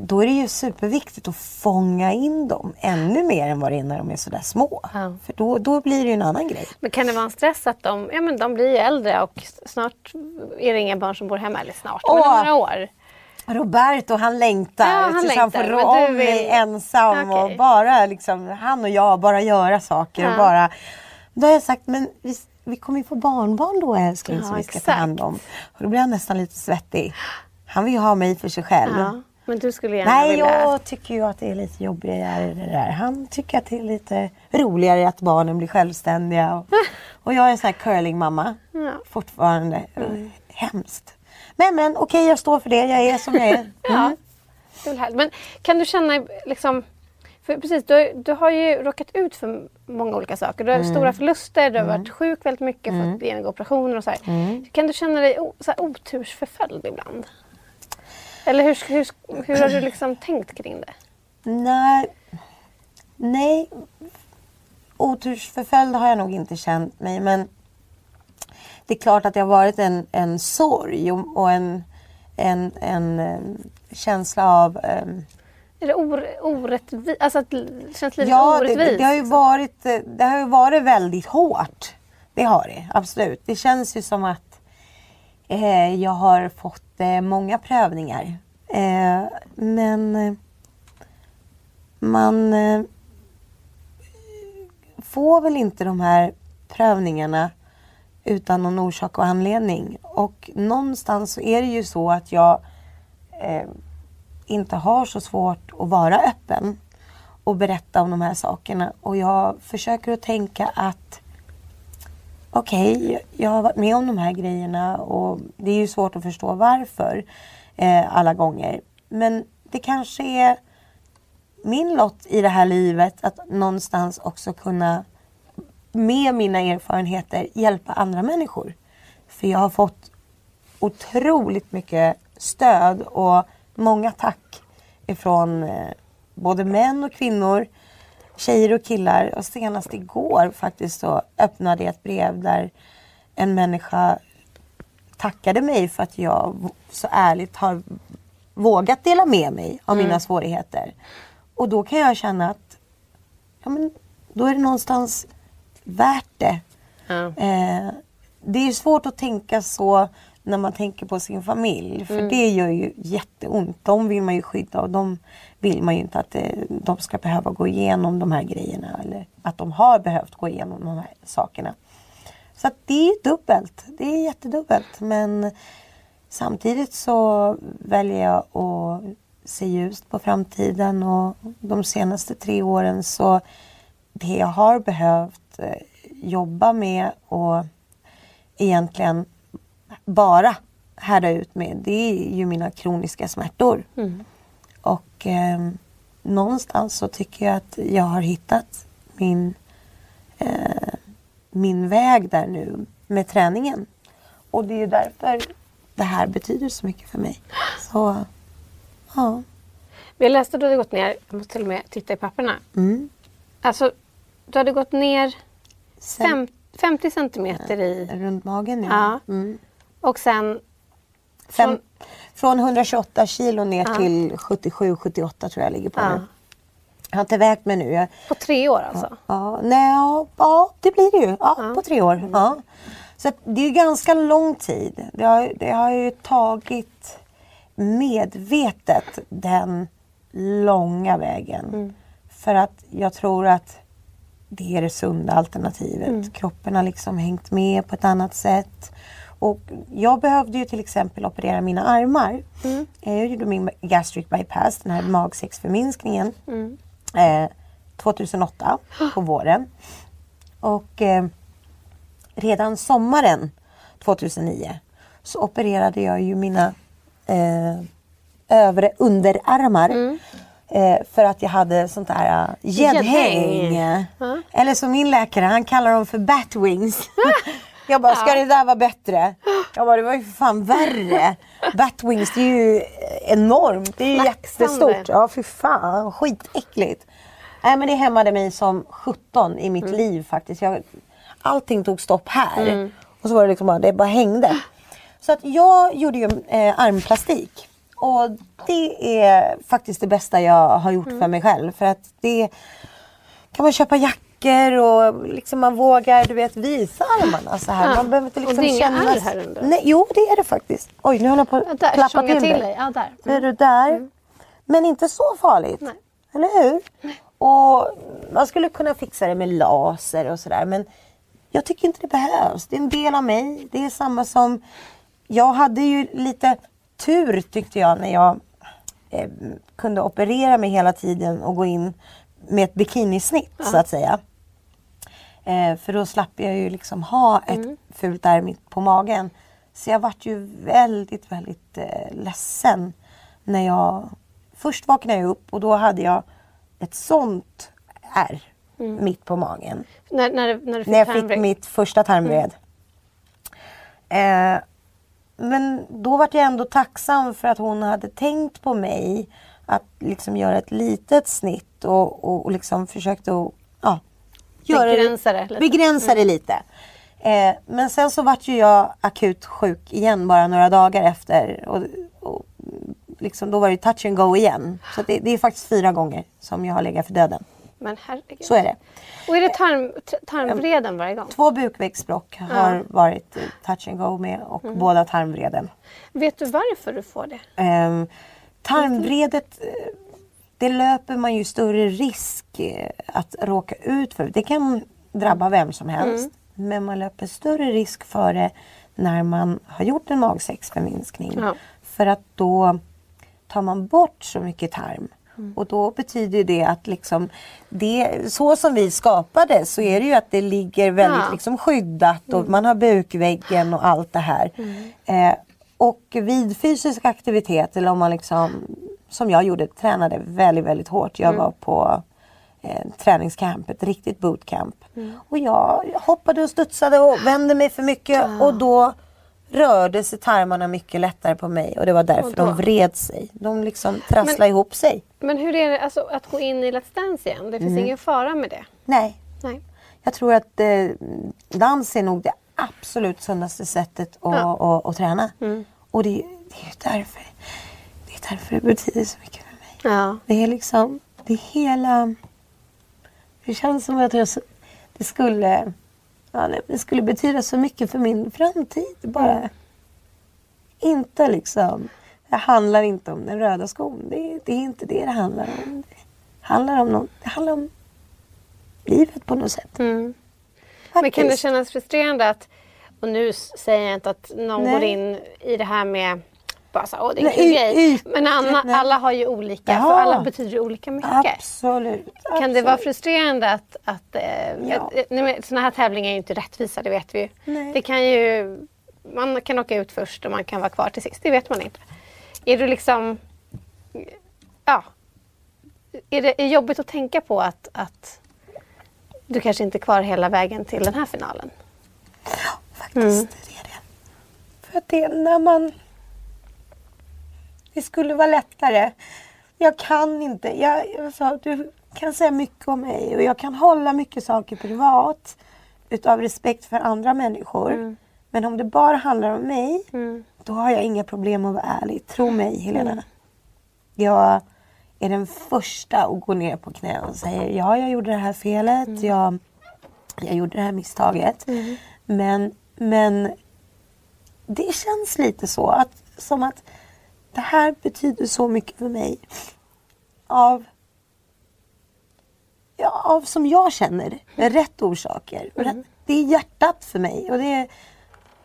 då är det ju superviktigt att fånga in dem ännu mer än vad det är när de är sådär små. Ja. För då, då blir det ju en annan grej. Men kan det vara en stress att de, ja, men de blir äldre och snart är det inga barn som bor hemma. Eller snart, men Åh. om några år. Roberto han längtar Ja, han tills han får rå men om mig vill- ensam och Okej. bara liksom, han och jag bara göra saker och Ja. bara Då har jag sagt, men vi, vi kommer ju få barnbarn då älskling Ja, som vi ska ta exakt. hand om. Och då blir han nästan lite svettig. Han vill ju ha mig för sig själv. Ja. Men du skulle gärna Nej, vilja... jag tycker ju att det är lite jobbigare det där. Han tycker att det är lite roligare att barnen blir självständiga. Och, och jag är en sån här curlingmamma Ja. fortfarande. Hemskt. Men men okej, jag står för det. Jag är som jag är. Ja, det är väl härligt. Men kan du känna liksom... För precis, du, har- du har ju råkat ut för många olika saker. Du har stora förluster, du har varit sjuk väldigt mycket, fått genomgå operationer och så här. Kan du känna dig o, så otursförföljd ibland? Eller hur, hur, hur har du liksom tänkt kring det? Nej, nej. Otursförföljd har jag nog inte känt mig men det är klart att det har varit en, en sorg och, en, en, en eh, känsla av eh, Är det or, orättvist? Alltså att det känns lite Ja, det, orättvist? det, har ju liksom? varit, eh, det har ju varit väldigt hårt. Det har det, absolut. Det känns ju som att eh, jag har fått eh, många prövningar. Eh, men eh, man eh, får väl inte de här prövningarna utan någon orsak och anledning. Och någonstans så är det ju så att jag eh, inte har så svårt att vara öppen och berätta om de här sakerna. Och jag försöker att tänka att okej, jag har varit med om de här grejerna och det är ju svårt att förstå varför eh, alla gånger. Men det kanske är min lott i det här livet att någonstans också kunna med mina erfarenheter hjälpa andra människor. För jag har fått otroligt mycket stöd och många tack ifrån eh, både män och kvinnor, tjejer och killar. Och senast igår faktiskt så öppnade jag ett brev där en människa tackade mig för att jag så ärligt har vågat dela med mig av mina svårigheter. Och då kan jag känna att ja, men då är det någonstans värt det. Ja. Eh, det är svårt att tänka så när man tänker på sin familj. För det gör ju jätteont. De vill man ju skydda och de vill man ju inte att eh, de ska behöva gå igenom de här grejerna. Eller att de har behövt gå igenom de här sakerna. Så att det är dubbelt. Det är jättedubbelt. Men samtidigt så väljer jag att se ljust på framtiden. Och de senaste tre åren så det jag har behövt eh, jobba med och egentligen bara härda ut med det är ju mina kroniska smärtor. Och eh, någonstans så tycker jag att jag har hittat min, eh, min väg där nu. med träningen. Och det är ju därför det här betyder så mycket för mig. Så, ja. Jag läste att du hade gått ner, jag måste till och med titta i papperna. Mm. Alltså, du hade gått ner Sen, fem, 50 centimeter i... Runt magen, ja. Ja. Mm. Och sen... Fem, Från- från 128 kilo ner Ja. till 77-78 tror jag ligger på Ja. nu. Jag har inte vägt mig nu. Jag, På tre år alltså? Ja, nej, ja, ja, det blir det ju. Ja. På tre år. Ja. Så det är ganska lång tid. Det har, det har ju tagit medvetet den långa vägen. För att jag tror att det är det sunda alternativet. Kroppen har liksom hängt med på ett annat sätt. Och jag behövde ju till exempel operera mina armar. Jag gjorde min gastric bypass, den här magsäcksförminskningen. Eh, 2008 på våren. Och eh, redan sommaren 2009 så opererade jag ju mina eh, övre underarmar. Eh, för att jag hade sånt där uh, gäddhäng. Gäddhäng. Eller som min läkare, han kallar dem för batwings. jag bara, ska det där vara bättre? Jag bara, det var ju för fan värre. Batwings, det är ju enormt. Det är ju Flaxande. jättestort. Ja, fy fan. Skitäckligt. Nej, men det hämmade mig som 17 i mitt liv faktiskt. Jag, allting tog stopp här. Och så var det liksom bara, det bara hängde. Så att jag gjorde ju eh, armplastik. Och det är faktiskt det bästa jag har gjort för mig själv. För att det kan man köpa jackor och liksom man vågar du vet visa armarna så här. Ja. Man behöver inte Och liksom det är inga känna... ärr här under? Nej, jo det är det faktiskt. Oj nu håller jag på Ja, att där, klappa till, till dig. Ja, där. Ser du där? Men inte så farligt. Nej. Eller hur? Och man skulle kunna fixa det med laser och sådär men jag tycker inte det behövs. Det är en del av mig. Det är samma som jag hade ju lite tur tyckte jag när jag eh, kunde operera mig hela tiden och gå in med ett bikinisnitt så att säga. Eh, för då slapp jag ju liksom ha ett fult ärr mitt på magen. Så jag vart ju väldigt, väldigt eh, ledsen när jag... Först vaknade jag upp och då hade jag ett sånt ärr mitt på magen. När, när, när du fick När jag fick tarmvred. mitt första tarmvred. Eh, men då var jag ändå tacksam för att hon hade tänkt på mig. Att liksom göra ett litet snitt och, och, och liksom försökte att ja, göra Begränsa det lite. Mm. Begränsa det lite. Eh, men sen så vart ju jag akut sjuk igen bara några dagar efter. Och, och liksom, då var det touch and go igen. Så det, det är faktiskt fyra gånger som jag har legat för döden. Men herregud. Så är det. Och är det tarm, tarmvreden varje gång? Två bukvägsbråck har varit touch and go med och Mm. båda tarmvreden. Vet du varför du får det? Tarmvredet, eh, det löper man ju större risk eh, att råka ut för. Det kan drabba vem som helst. Mm. Men man löper större risk för det när man har gjort en magsäcksförminskning. Ja. För att då tar man bort så mycket tarm. Mm. Och då betyder det att liksom det, så som vi skapade så är det ju att det ligger väldigt Ja. Mm. liksom skyddat och man har bukväggen och allt det här. Eh, och vid fysisk aktivitet eller om man liksom som jag gjorde tränade väldigt väldigt hårt. Mm. Jag var på eh, träningscamp, ett riktigt bootcamp. Mm. Och jag hoppade och studsade och vände mig för mycket och då rörde sig tarmarna mycket lättare på mig och det var därför Och de vred sig. De liksom trasslade Men- ihop sig. Men hur är det alltså, att gå in i Let's Dance igen? Det finns Mm. ingen fara med det? Nej, Nej. jag tror att eh, dans är nog det absolut sundaste sättet att, Ja. att, att träna. Och det, det är ju därför det är därför det betyder så mycket för mig. Ja. Det är liksom, det är hela... Det känns som att jag, det skulle, ja, det- det skulle betyda så mycket för min framtid. Bara inte liksom, det handlar inte om den röda skon. Det, det är inte det det handlar om. Det handlar om, något, det handlar om livet på något sätt. Mm. Men kan det kännas frustrerande att, och nu säger jag inte att någon Nej. går in i det här med bara så, åh det är en kul grej. Men alla, alla har ju olika, Ja. för alla betyder ju olika mycket. Absolut. Kan det vara absolut. frustrerande att, att eh, Ja. eh, såna här tävlingar är ju inte rättvisa, det vet vi ju. Nej. Det kan ju, man kan åka ut först och man kan vara kvar till sist, det vet man inte. Är du liksom, ja, är det är jobbigt att tänka på att, att du kanske inte är kvar hela vägen till den här finalen? faktiskt. Det är det. För att det är när man... Det skulle vara lättare. Jag kan inte. Jag, jag sa, du kan säga mycket om mig och jag kan hålla mycket saker privat utav respekt för andra människor. Men om det bara handlar om mig, då har jag inga problem att vara ärlig. Tro mig Helena. Jag är den första att gå ner på knä och säga ja, jag gjorde det här felet. Jag, jag gjorde det här misstaget. Men, men det känns lite så att som att det här betyder så mycket för mig. Av, ja, av som jag känner, rätt orsaker. Rätt, det är hjärtat för mig. Och det är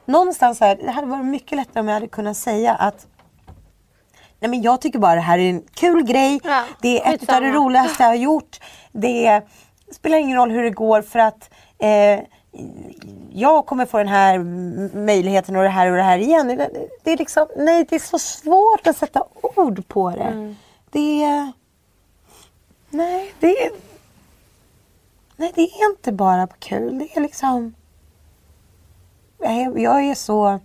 någonstans här, det hade varit mycket lättare om jag hade kunnat säga att Nej men jag tycker bara det här är en kul grej. Ja, det är ett av det roligaste jag har gjort. Det spelar ingen roll hur det går för att eh, jag kommer få den här möjligheten och det här och det här igen. Det, är liksom, nej det är så svårt att sätta ord på det. Mm. Det är... Nej, det är... Nej, det är inte bara kul. Det är liksom... Jag är, jag är så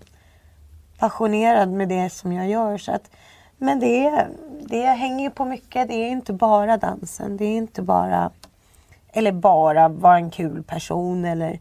passionerad med det som jag gör. Så att, men det, är, det hänger ju på mycket. Det är inte bara dansen. Det är inte bara... Eller bara vara en kul person eller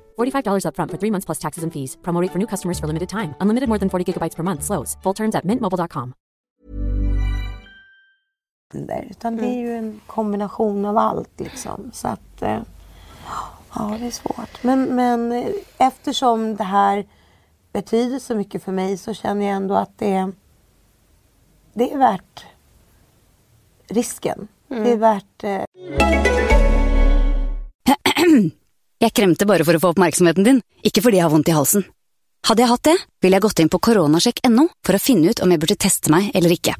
$45 upfront for three months plus taxes and fees. Promo rate for new customers for limited time. Unlimited more than 40 gigabytes per month. Slows. Full terms at mintmobile.com. Utan det är ju en kombination av allt liksom. Så att... Eh, ja, det är svårt. Men, men eh, eftersom det här betyder så mycket för mig så känner jag ändå att det, det är värt risken. Det är värt... Eh, Jeg kremte bare for å få oppmerksomheten din, ikke fordi jeg har vondt i halsen. Hadde jeg hatt det, ville jeg gått inn på koronasjekk.no for å finne ut om jeg burde teste meg eller ikke.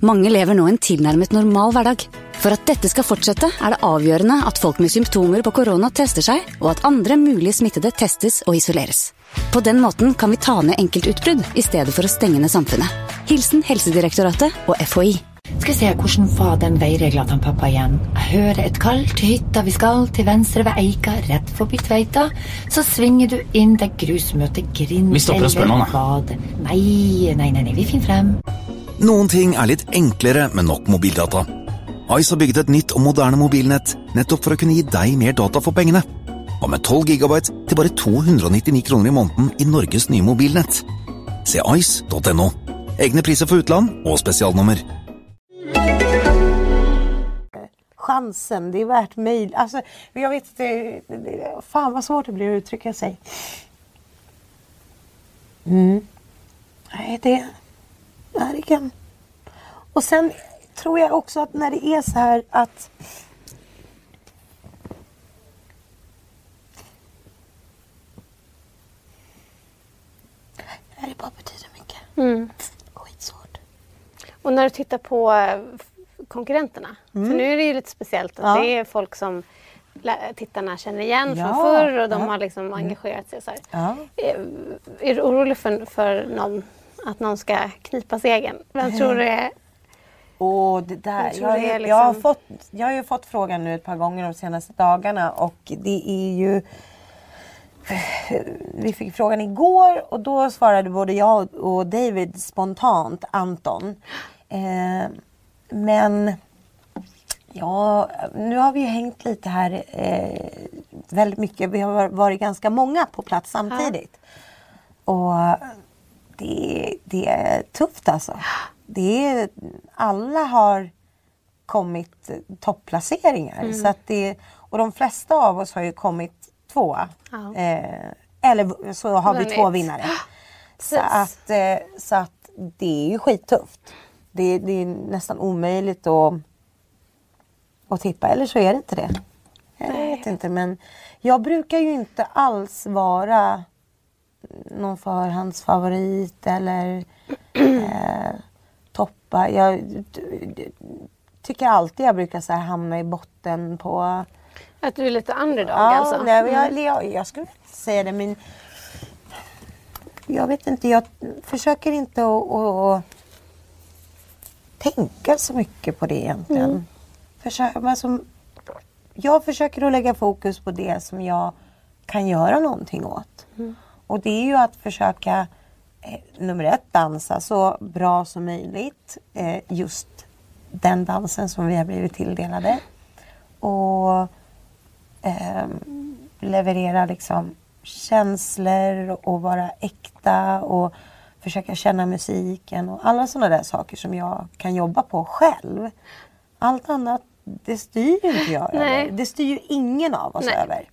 Mange lever nå en tilnærmet normal hverdag. For at dette skal fortsette, er det avgjørende at folk med symptomer på korona tester seg, og at andre mulig smittede testes og isoleres. På den måten kan vi ta ned enkeltutbrudd i stedet for å stenge ned samfunnet. Hilsen Helsedirektoratet og FHI. Skal vi se, hvordan var den veiregla til pappa igjen? Jeg hører et kall til hytta vi skal, til venstre ved Eika, rett forbi Tveita. Så svinger du inn der grus møter grind. Vi stopper og spør noen, da. Nei, nei, nei, nei, vi finner frem. Noen ting er litt enklere med nok mobildata. Ice har bygget et nytt og moderne mobilnett nettopp for å kunne gi deg mer data for pengene. Og med 12 gigabyte til bare 299 kroner i måneden i Norges nye mobilnett. Se ice.no. Egne priser for utland og spesialnummer. Chansen, det är värt mejl. Alltså, jag vet inte, det- det- fan vad svårt det blir att uttrycka sig. Mm. Nej, det verkligen. Och sen tror jag också att när det är så här att det bara betyder mycket. Skitsvårt. Och när du tittar på eh, konkurrenterna. För nu är det ju lite speciellt att Mm. Ja. det är folk som tittarna känner igen Ja, från förr och de ja. Mm. har liksom engagerat sig. Så. Ja. Eh, Är du orolig för, för någon, att någon ska knipa segern? Vem tror du är... Och det där, Jag jag, det är jag, har liksom- fått, jag har ju fått frågan nu ett par gånger de senaste dagarna och det är ju vi fick frågan igår och då svarade både jag och David spontant Anton. Eh, men ja, nu har vi ju hängt lite här eh, väldigt mycket. Vi har varit ganska många på plats samtidigt. Och det, det är tufft alltså. Det är, alla har kommit topplaceringar. Så att det, och de flesta av oss har ju kommit tvåa. Ja. Eh, eller så har vi Vunnit. två vinnare. Så att, eh, så att det är ju skittufft. Det, det är nästan omöjligt att, att tippa. Eller så är det inte det. Jag vet inte men jag brukar ju inte alls vara någon förhandsfavorit eller eh, toppa. Jag tycker alltid jag brukar så här hamna i botten på... Att du är lite underdog Ja, alltså? nej, men jag, Mm. jag, jag skulle inte säga det men jag vet inte, jag försöker inte att tänka så mycket på det egentligen. Mm. Försök, alltså, jag försöker att lägga fokus på det som jag kan göra någonting åt. Mm. Och det är ju att försöka, eh, nummer ett, dansa så bra som möjligt. Eh, just den dansen som vi har blivit tilldelade. Och ehm, leverera liksom känslor och vara äkta och försöka känna musiken och alla sådana där saker som jag kan jobba på själv. Allt annat, det styr ju inte jag Nej. över. Det styr ju ingen av oss Nej. över.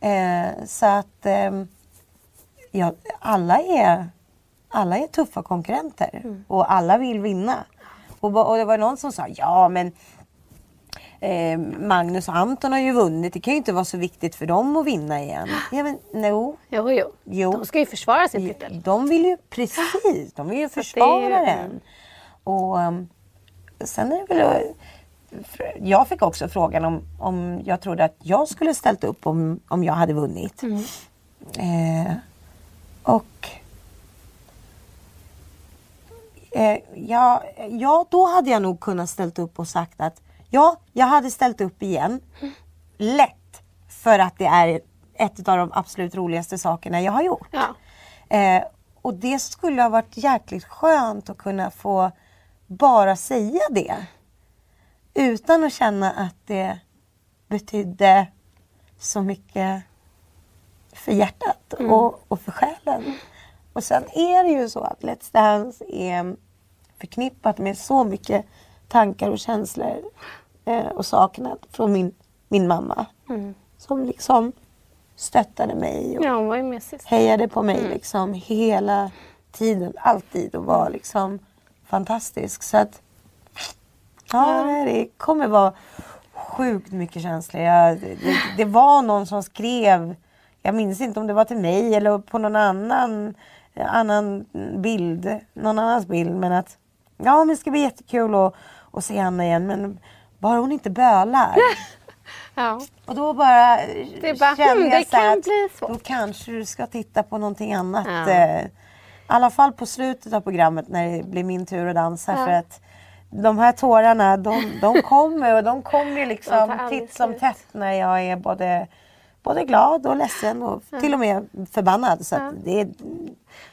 Eh, så att ehm, ja, alla, är, alla är tuffa konkurrenter och alla vill vinna. Och, och det var någon som sa, ja men eh, Magnus och Anton har ju vunnit. Det kan ju inte vara så viktigt för dem att vinna igen. Ja, men, no. Jo, jo. jo. De ska ju försvara sin titel. De vill ju precis, de vill ju försvara ju- den. Och um, sen är det väl... Jag fick också frågan om, om jag trodde att jag skulle ställt upp om, om jag hade vunnit. Mm. Eh, och eh, ja, ja, då hade jag nog kunnat ställt upp och sagt att ja, jag hade ställt upp igen. Lätt. För att det är ett av de absolut roligaste sakerna jag har gjort. Ja. Eh, och det skulle ha varit jäkligt skönt att kunna få bara säga det. Utan att känna att det betydde så mycket för hjärtat Mm. och, och för själen. Och sen är det ju så att Let's Dance är förknippat med så mycket tankar och känslor eh, och saknad från min, min mamma. Mm. Som liksom stöttade mig och Ja, hon var ju med sist. hejade på mig Mm. liksom hela tiden, alltid och var liksom fantastisk. Så att ja, nej, det kommer vara sjukt mycket känslor. Jag, det, det, var någon som skrev, jag minns inte om det var till mig eller på någon annan, annan bild, någon annans bild men att ja men det ska bli jättekul att, att se Anna igen men bara hon inte bölar. Ja. Och då bara Det bara, hmm, jag det så kan att bli svårt. Då kanske du ska titta på någonting annat. Ja. Eh, I alla fall på slutet av programmet när det blir min tur att dansa. Ja. För att de här tårarna de, de kommer och de kommer liksom titt som tätt när jag är både, både glad och ledsen och Ja. till och med förbannad. Så Ja. det är,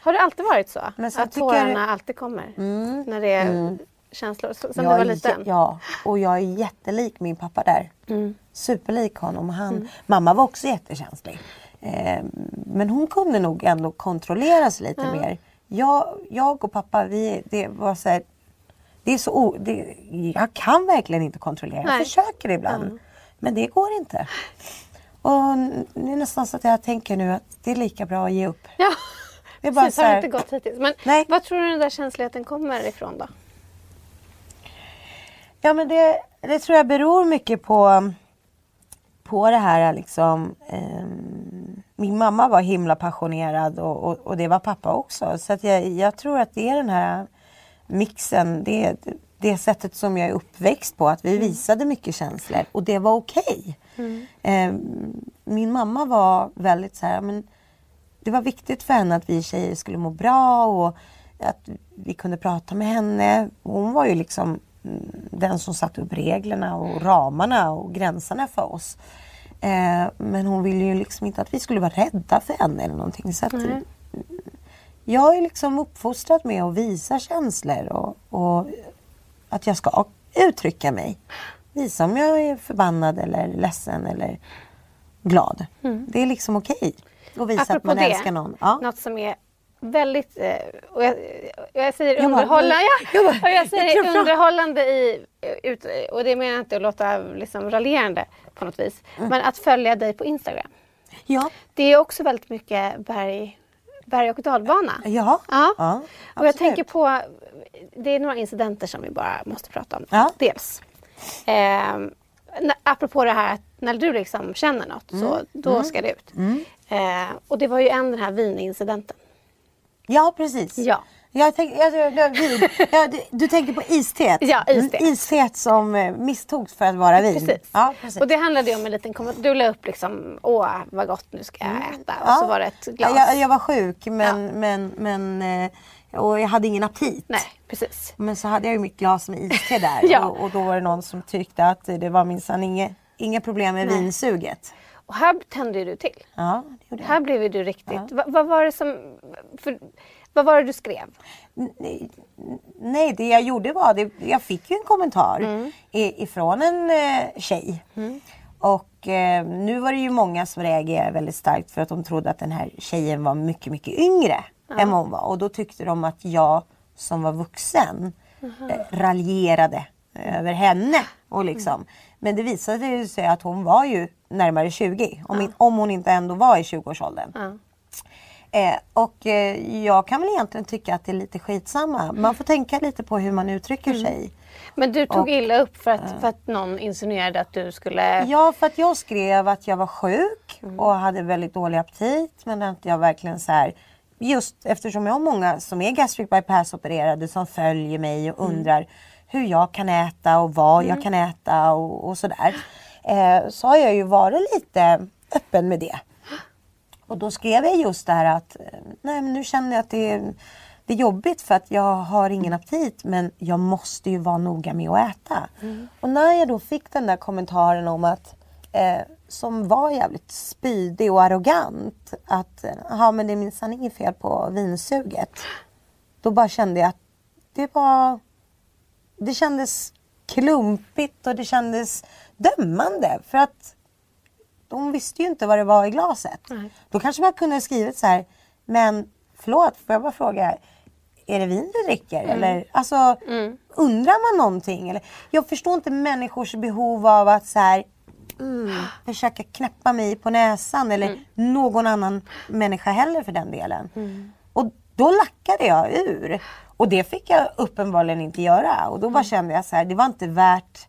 Har det alltid varit så? Men sen att tycker tårarna jag- alltid kommer? Mm. När det är Mm. Känslor? Sen jag du var liten? Ja, och jag är jättelik min pappa där. Mm. Superlik honom. Han, Mm. Mamma var också jättekänslig. Eh, men hon kunde nog ändå kontrollera sig lite Ja. mer. Jag, jag och pappa, vi, det var så här, det är så o, det, Jag kan verkligen inte kontrollera. Jag Nej. försöker ibland. Mm. Men det går inte. Och det är nästan så att jag tänker nu att det är lika bra att ge upp. Ja, Det är bara precis. så Har här, inte gått hittills. Men vad tror du den där känsligheten kommer ifrån då? Ja men det, det tror jag beror mycket på, på det här liksom. ehm, min mamma var himla passionerad och, och, och det var pappa också. Så jag, jag tror att det är den här mixen, det, det sättet som jag är uppväxt på. Att vi visade mycket känslor och det var okej. Ehm, min mamma var väldigt så här, men det var viktigt för henne att vi tjejer skulle må bra och att vi kunde prata med henne. Hon var ju liksom mm, den som satte upp reglerna och ramarna och gränserna för oss. Eh, men hon ville ju liksom inte att vi skulle vara rädda för henne eller någonting. Så att, Nej. jag är liksom uppfostrad med att visa känslor och, och att jag ska uttrycka mig. Visa om jag är förbannad eller ledsen eller glad. Mm. Det är liksom okej att visa att Apropå man det, älskar någon. Ja. Något som är väldigt, eh, och jag, jag säger underhållande, ja, och jag säger underhållande i, ut, och det menar jag inte att låta liksom, raljerande på något vis. Men att följa dig på Instagram. Ja. Det är också väldigt mycket berg, berg och dalbana. Ja. Ja. ja och jag tänker på, det är några incidenter som vi bara måste prata om. Ja. Dels, eh, apropå det här att när du liksom känner något så Mm. då Mm. ska det ut. Mm. Eh, och det var ju en den här vinincidenten. Ja, precis. Ja. Jag tänk, jag, jag, jag, ja, du, du tänker på isteet? Ja, isteet. Mm, isteet som eh, misstogs för att vara vin? Precis. Ja, precis. Och det handlade ju om en liten kommentar. Du la upp liksom, åh vad gott nu ska jag äta. Och Ja. så var det ett glas. Jag, var sjuk men, men, men, eh, och jag hade ingen aptit. Nej, precis. Men så hade jag ju mitt glas med iste där Ja. och, och då var det någon som tyckte att det var minsann inga, inga problem med Nej. vinsuget. Och här tände du till. Ja, det gjorde jag. Här blev du riktigt... Va, vad var det som... För, vad var det du skrev? Nej, nej, det jag gjorde var det, jag fick ju en kommentar Mm. ifrån en eh, tjej. Och eh, nu var det ju många som reagerade väldigt starkt för att de trodde att den här tjejen var mycket, mycket yngre än vad hon var. Och då tyckte de att jag som var vuxen eh, raljerade över henne. Och liksom. Men det visade ju sig att hon var ju närmare 20. Om, in, om hon inte ändå var i 20-årsåldern. Ja. Eh, och eh, jag kan väl egentligen tycka att det är lite skitsamma. Man får tänka lite på hur man uttrycker sig. Men du tog Och, illa upp för att, för att någon insinuerade att du skulle... Ja, för att jag skrev att jag var sjuk och hade väldigt dålig aptit. Men att jag verkligen så här, just eftersom jag har många som är gastric bypass opererade som följer mig och undrar hur jag kan äta och vad jag kan äta och, och sådär. Eh, så har jag ju varit lite öppen med det. Och då skrev jag just det här att eh, nej, men nu känner jag att det är, det är jobbigt för att jag har ingen aptit men jag måste ju vara noga med att äta. Och när jag då fick den där kommentaren om att eh, som var jävligt spydig och arrogant att eh, ja men det är minsann inget fel på vinsuget. Då bara kände jag att det var det kändes klumpigt och det kändes dömande för att de visste ju inte vad det var i glaset. Då kanske man kunde ha skrivit så här, men förlåt, får jag bara fråga, är det vin du dricker? Eller, alltså, undrar man någonting? Eller, jag förstår inte människors behov av att så här, mm, försöka knäppa mig på näsan eller någon annan människa heller för den delen. Och då lackade jag ur. Och det fick jag uppenbarligen inte göra. Och då bara kände jag så här, det var inte värt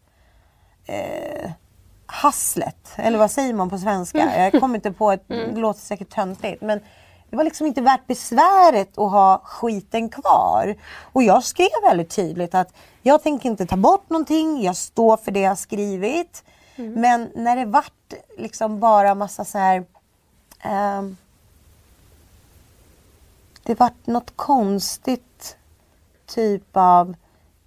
eh, hasslet. Eller vad säger man på svenska? Jag kommer inte på ett, det låter säkert töntigt. Men det var liksom inte värt besväret att ha skiten kvar. Och jag skrev väldigt tydligt att jag tänker inte ta bort någonting. Jag står för det jag skrivit. Men när det vart liksom bara massa så här ehm, det vart något konstigt typ av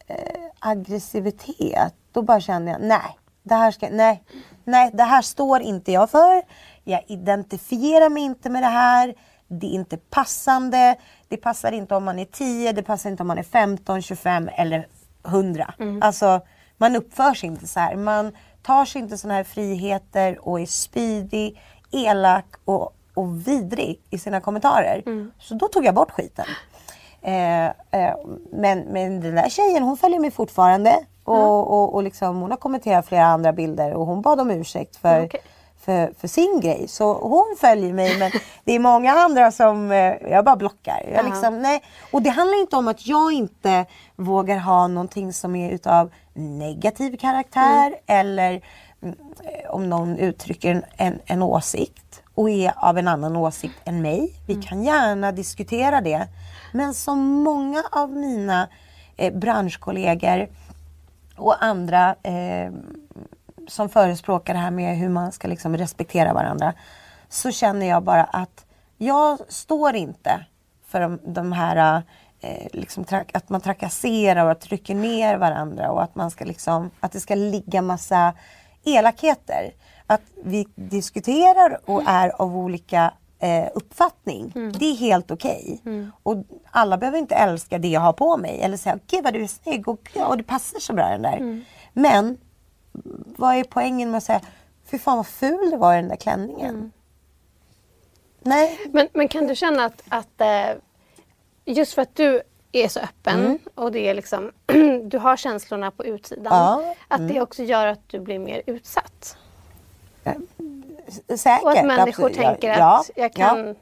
eh, aggressivitet. Då bara kände jag, nej, det här ska, nej, nej, det här står inte jag för. Jag identifierar mig inte med det här. Det är inte passande. Det passar inte om man är 10, det passar inte om man är 15, 25 eller 100. Alltså, man uppför sig inte så här. Man tar sig inte sådana här friheter och är spydig, elak och, och vidrig i sina kommentarer. Så då tog jag bort skiten. Eh, eh, men, men den där tjejen hon följer mig fortfarande. Och, och, och liksom, hon har kommenterat flera andra bilder och hon bad om ursäkt för, Okej. för, för sin grej. Så hon följer mig men det är många andra som eh, jag bara blockar. Jag liksom, nej. Och det handlar inte om att jag inte vågar ha någonting som är utav negativ karaktär eller mm, eh, om någon uttrycker en, en, en åsikt och är av en annan åsikt än mig. Vi kan gärna diskutera det. Men som många av mina eh, branschkollegor och andra eh, som förespråkar det här med hur man ska liksom respektera varandra. Så känner jag bara att jag står inte för de, de här eh, liksom tra- att man trakasserar och trycker ner varandra och att man ska liksom, att det ska ligga massa elakheter. Att vi diskuterar och är av olika eh, uppfattning. Det är helt okej. Och alla behöver inte älska det jag har på mig eller säga gud vad du är snygg och, och det passar så bra den där. Men vad är poängen med att säga fy fan vad ful det var i den där klänningen. Nej. Men, men kan du känna att, att eh, just för att du är så öppen Mm. och det är liksom, du har känslorna på utsidan. Ja, mm. Att det också gör att du blir mer utsatt. Säkert. Och att människor absolut. tänker Ja, att jag ja, kan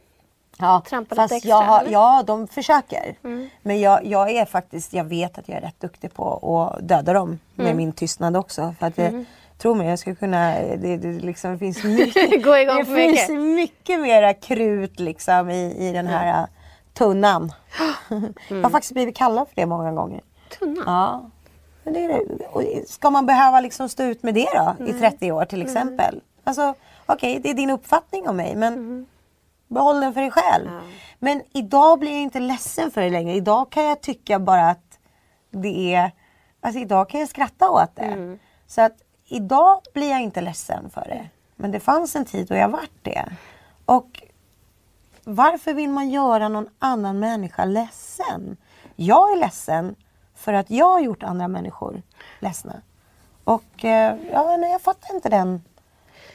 Ja, trampa lite fast extra, jag har, ja, de försöker. Men jag, jag är faktiskt, jag vet att jag är rätt duktig på att döda dem med min tystnad också. För att det, Tro mig, jag skulle kunna... Det, det, liksom, det finns mycket, Gå igång det för finns mycket. mycket mera krut liksom, i, i den här äh, tunnan. Jag har faktiskt blivit kallad för det många gånger. Tunnan? Ja. Men det ska man behöva liksom stå ut med det då i Mm. 30 år till exempel? Alltså, okej, det är din uppfattning om mig men Mm. behåll den för dig själv. Men idag blir jag inte ledsen för det längre. Idag kan jag tycka bara att det är... Alltså idag kan jag skratta åt det. Mm. Så att idag blir jag inte ledsen för det. Men det fanns en tid då jag vart det. Och varför vill man göra någon annan människa ledsen? Jag är ledsen för att jag har gjort andra människor ledsna. Och eh, ja, nej, jag fattar inte den.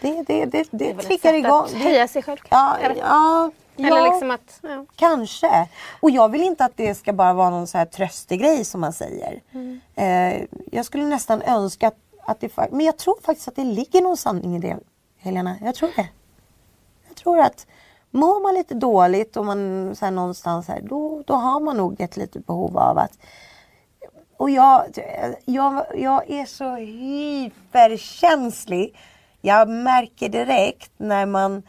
Det, det, det, det, är ett triggar igång. att höja sig själv Ja, ja, Eller liksom att... Ja. kanske. Och jag vill inte att det ska bara vara någon så här tröstegrej som man säger. Mm. Eh, jag skulle nästan önska att, att det... Men jag tror faktiskt att det ligger någon sanning i det, Helena. Jag tror det. Jag tror att mår man lite dåligt och man så här, någonstans här, då, då har man nog ett litet behov av att och jag, jag, jag är så hyperkänslig. Jag märker direkt när man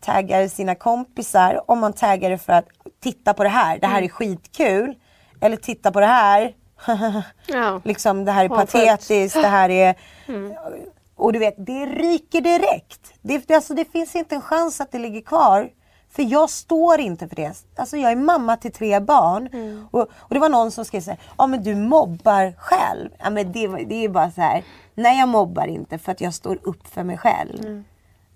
taggar sina kompisar, om man taggar det för att titta på det här, det här är skitkul. Eller titta på det här, Ja. liksom det här är patetiskt, det här är... Mm. Och du vet, det ryker direkt. Det, alltså, det finns inte en chans att det ligger kvar. För jag står inte för det. Alltså jag är mamma till tre barn. Mm. Och, och det var någon som skrev så här, ja men du mobbar själv. Ja men det, det är bara så här, nej jag mobbar inte för att jag står upp för mig själv.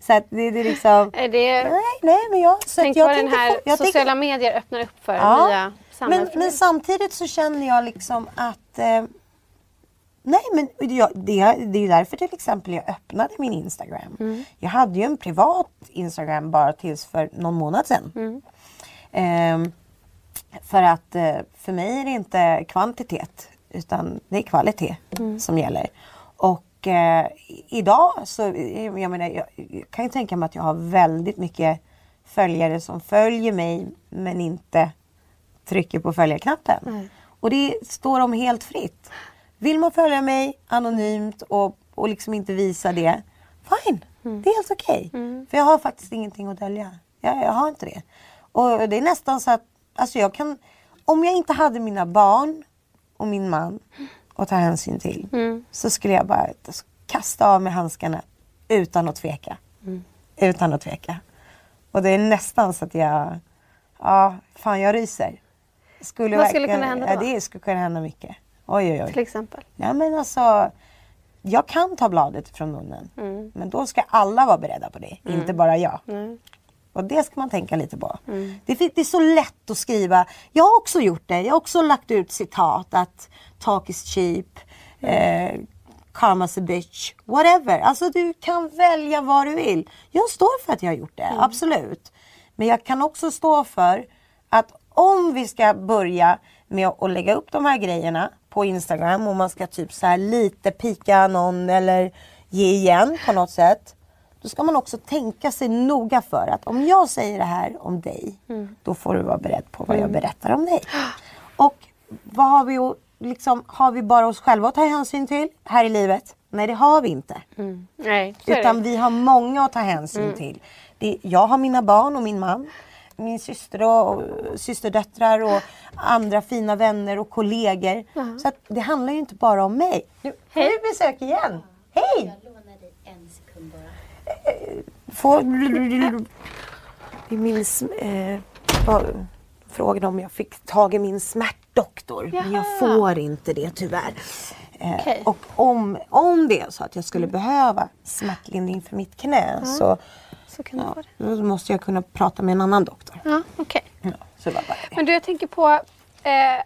Så att det, det är liksom, Är det... nej, nej men jag... Så Tänk jag vad den tänker här jag tänker- sociala medier öppnar upp för Ja, nya men, men samtidigt så känner jag liksom att eh, Nej men jag, det, det är därför till exempel jag öppnade min Instagram. Mm. Jag hade ju en privat Instagram bara tills för någon månad sedan. Mm. Ehm, för att eh, för mig är det inte kvantitet utan det är kvalitet Mm. som gäller. Och eh, idag så, jag menar, jag, jag kan ju tänka mig att jag har väldigt mycket följare som följer mig men inte trycker på följarknappen. Och det står dem helt fritt. Vill man följa mig anonymt och, och liksom inte visa det, fine. Det är helt okej. För jag har faktiskt ingenting att dölja. Jag, jag har inte det. Och det är nästan så att, alltså jag kan, om jag inte hade mina barn och min man att ta hänsyn till så skulle jag bara kasta av mig handskarna utan att tveka. Utan att tveka. Och det är nästan så att jag, ja, fan jag ryser. Skulle Vad skulle kunna hända Ja, då? det skulle kunna hända mycket. Oj, oj, oj. Till exempel. Ja, men alltså, jag kan ta bladet från munnen. Mm. Men då ska alla vara beredda på det, inte bara jag. Mm. Och det ska man tänka lite på. Det, fin- det är så lätt att skriva. Jag har också gjort det. Jag har också lagt ut citat att talk is cheap. Eh, karma's a bitch. Whatever. Alltså du kan välja vad du vill. Jag står för att jag har gjort det. Absolut. Men jag kan också stå för att om vi ska börja med att lägga upp de här grejerna på Instagram och man ska typ så här lite pika någon eller ge igen på något sätt. Då ska man också tänka sig noga för att om jag säger det här om dig, då får du vara beredd på vad jag berättar om dig. Och vad har vi, att- liksom, har vi bara oss själva att ta hänsyn till här i livet? Nej, det har vi inte. Nej, så är Utan vi har många att ta hänsyn Mm. till. Det, jag har mina barn och min man. Min syster och, och systerdöttrar och andra fina vänner och kollegor. Så att det handlar ju inte bara om mig. Nu Hej. vi besök igen. Hej! Får... Det är min... sm- Eh, frågade om jag fick tag i min smärtdoktor. Men jag Jaha. får inte det tyvärr. Eh, Okej. Och om, om det är så att jag skulle behöva smärtlindring för mitt knä så, Så kan ja, då måste jag kunna prata med en annan doktor. Ja, okej. Ja, så var det. Men du, jag tänker på... Eh,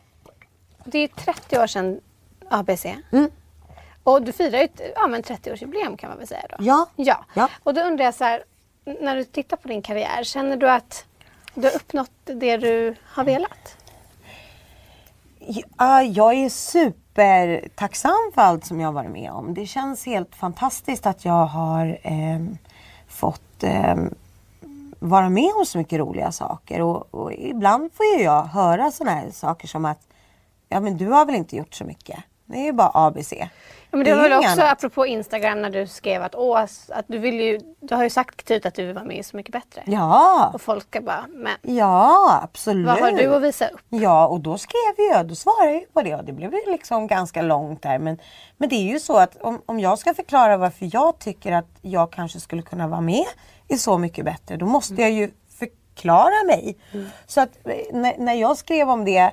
det är 30 år sedan ABC. Mm. Och du firar ju ett ja, men 30-årsjubileum kan man väl säga då? Ja. ja. Ja. Och då undrar jag så här, när du tittar på din karriär, känner du att du har uppnått det du har velat? Ja, jag är supertacksam för allt som jag har varit med om. Det känns helt fantastiskt att jag har ehm, fått ehm, vara med om så mycket roliga saker. Och, och ibland får ju jag höra sådana här saker som att ja men du har väl inte gjort så mycket. Det är ju bara ABC. Men det är var väl också apropå Instagram när du skrev att, åh, att du vill ju, du har ju sagt tydligt att du vill vara med i Så mycket bättre. Ja, Och folk ska bara, men ja absolut. vad har du att visa upp? Ja, och då skrev jag, då svarade jag på det och det blev ju liksom ganska långt där. Men, men det är ju så att om, om jag ska förklara varför jag tycker att jag kanske skulle kunna vara med i Så mycket bättre, då måste jag ju förklara mig. Så att eh, när, när jag skrev om det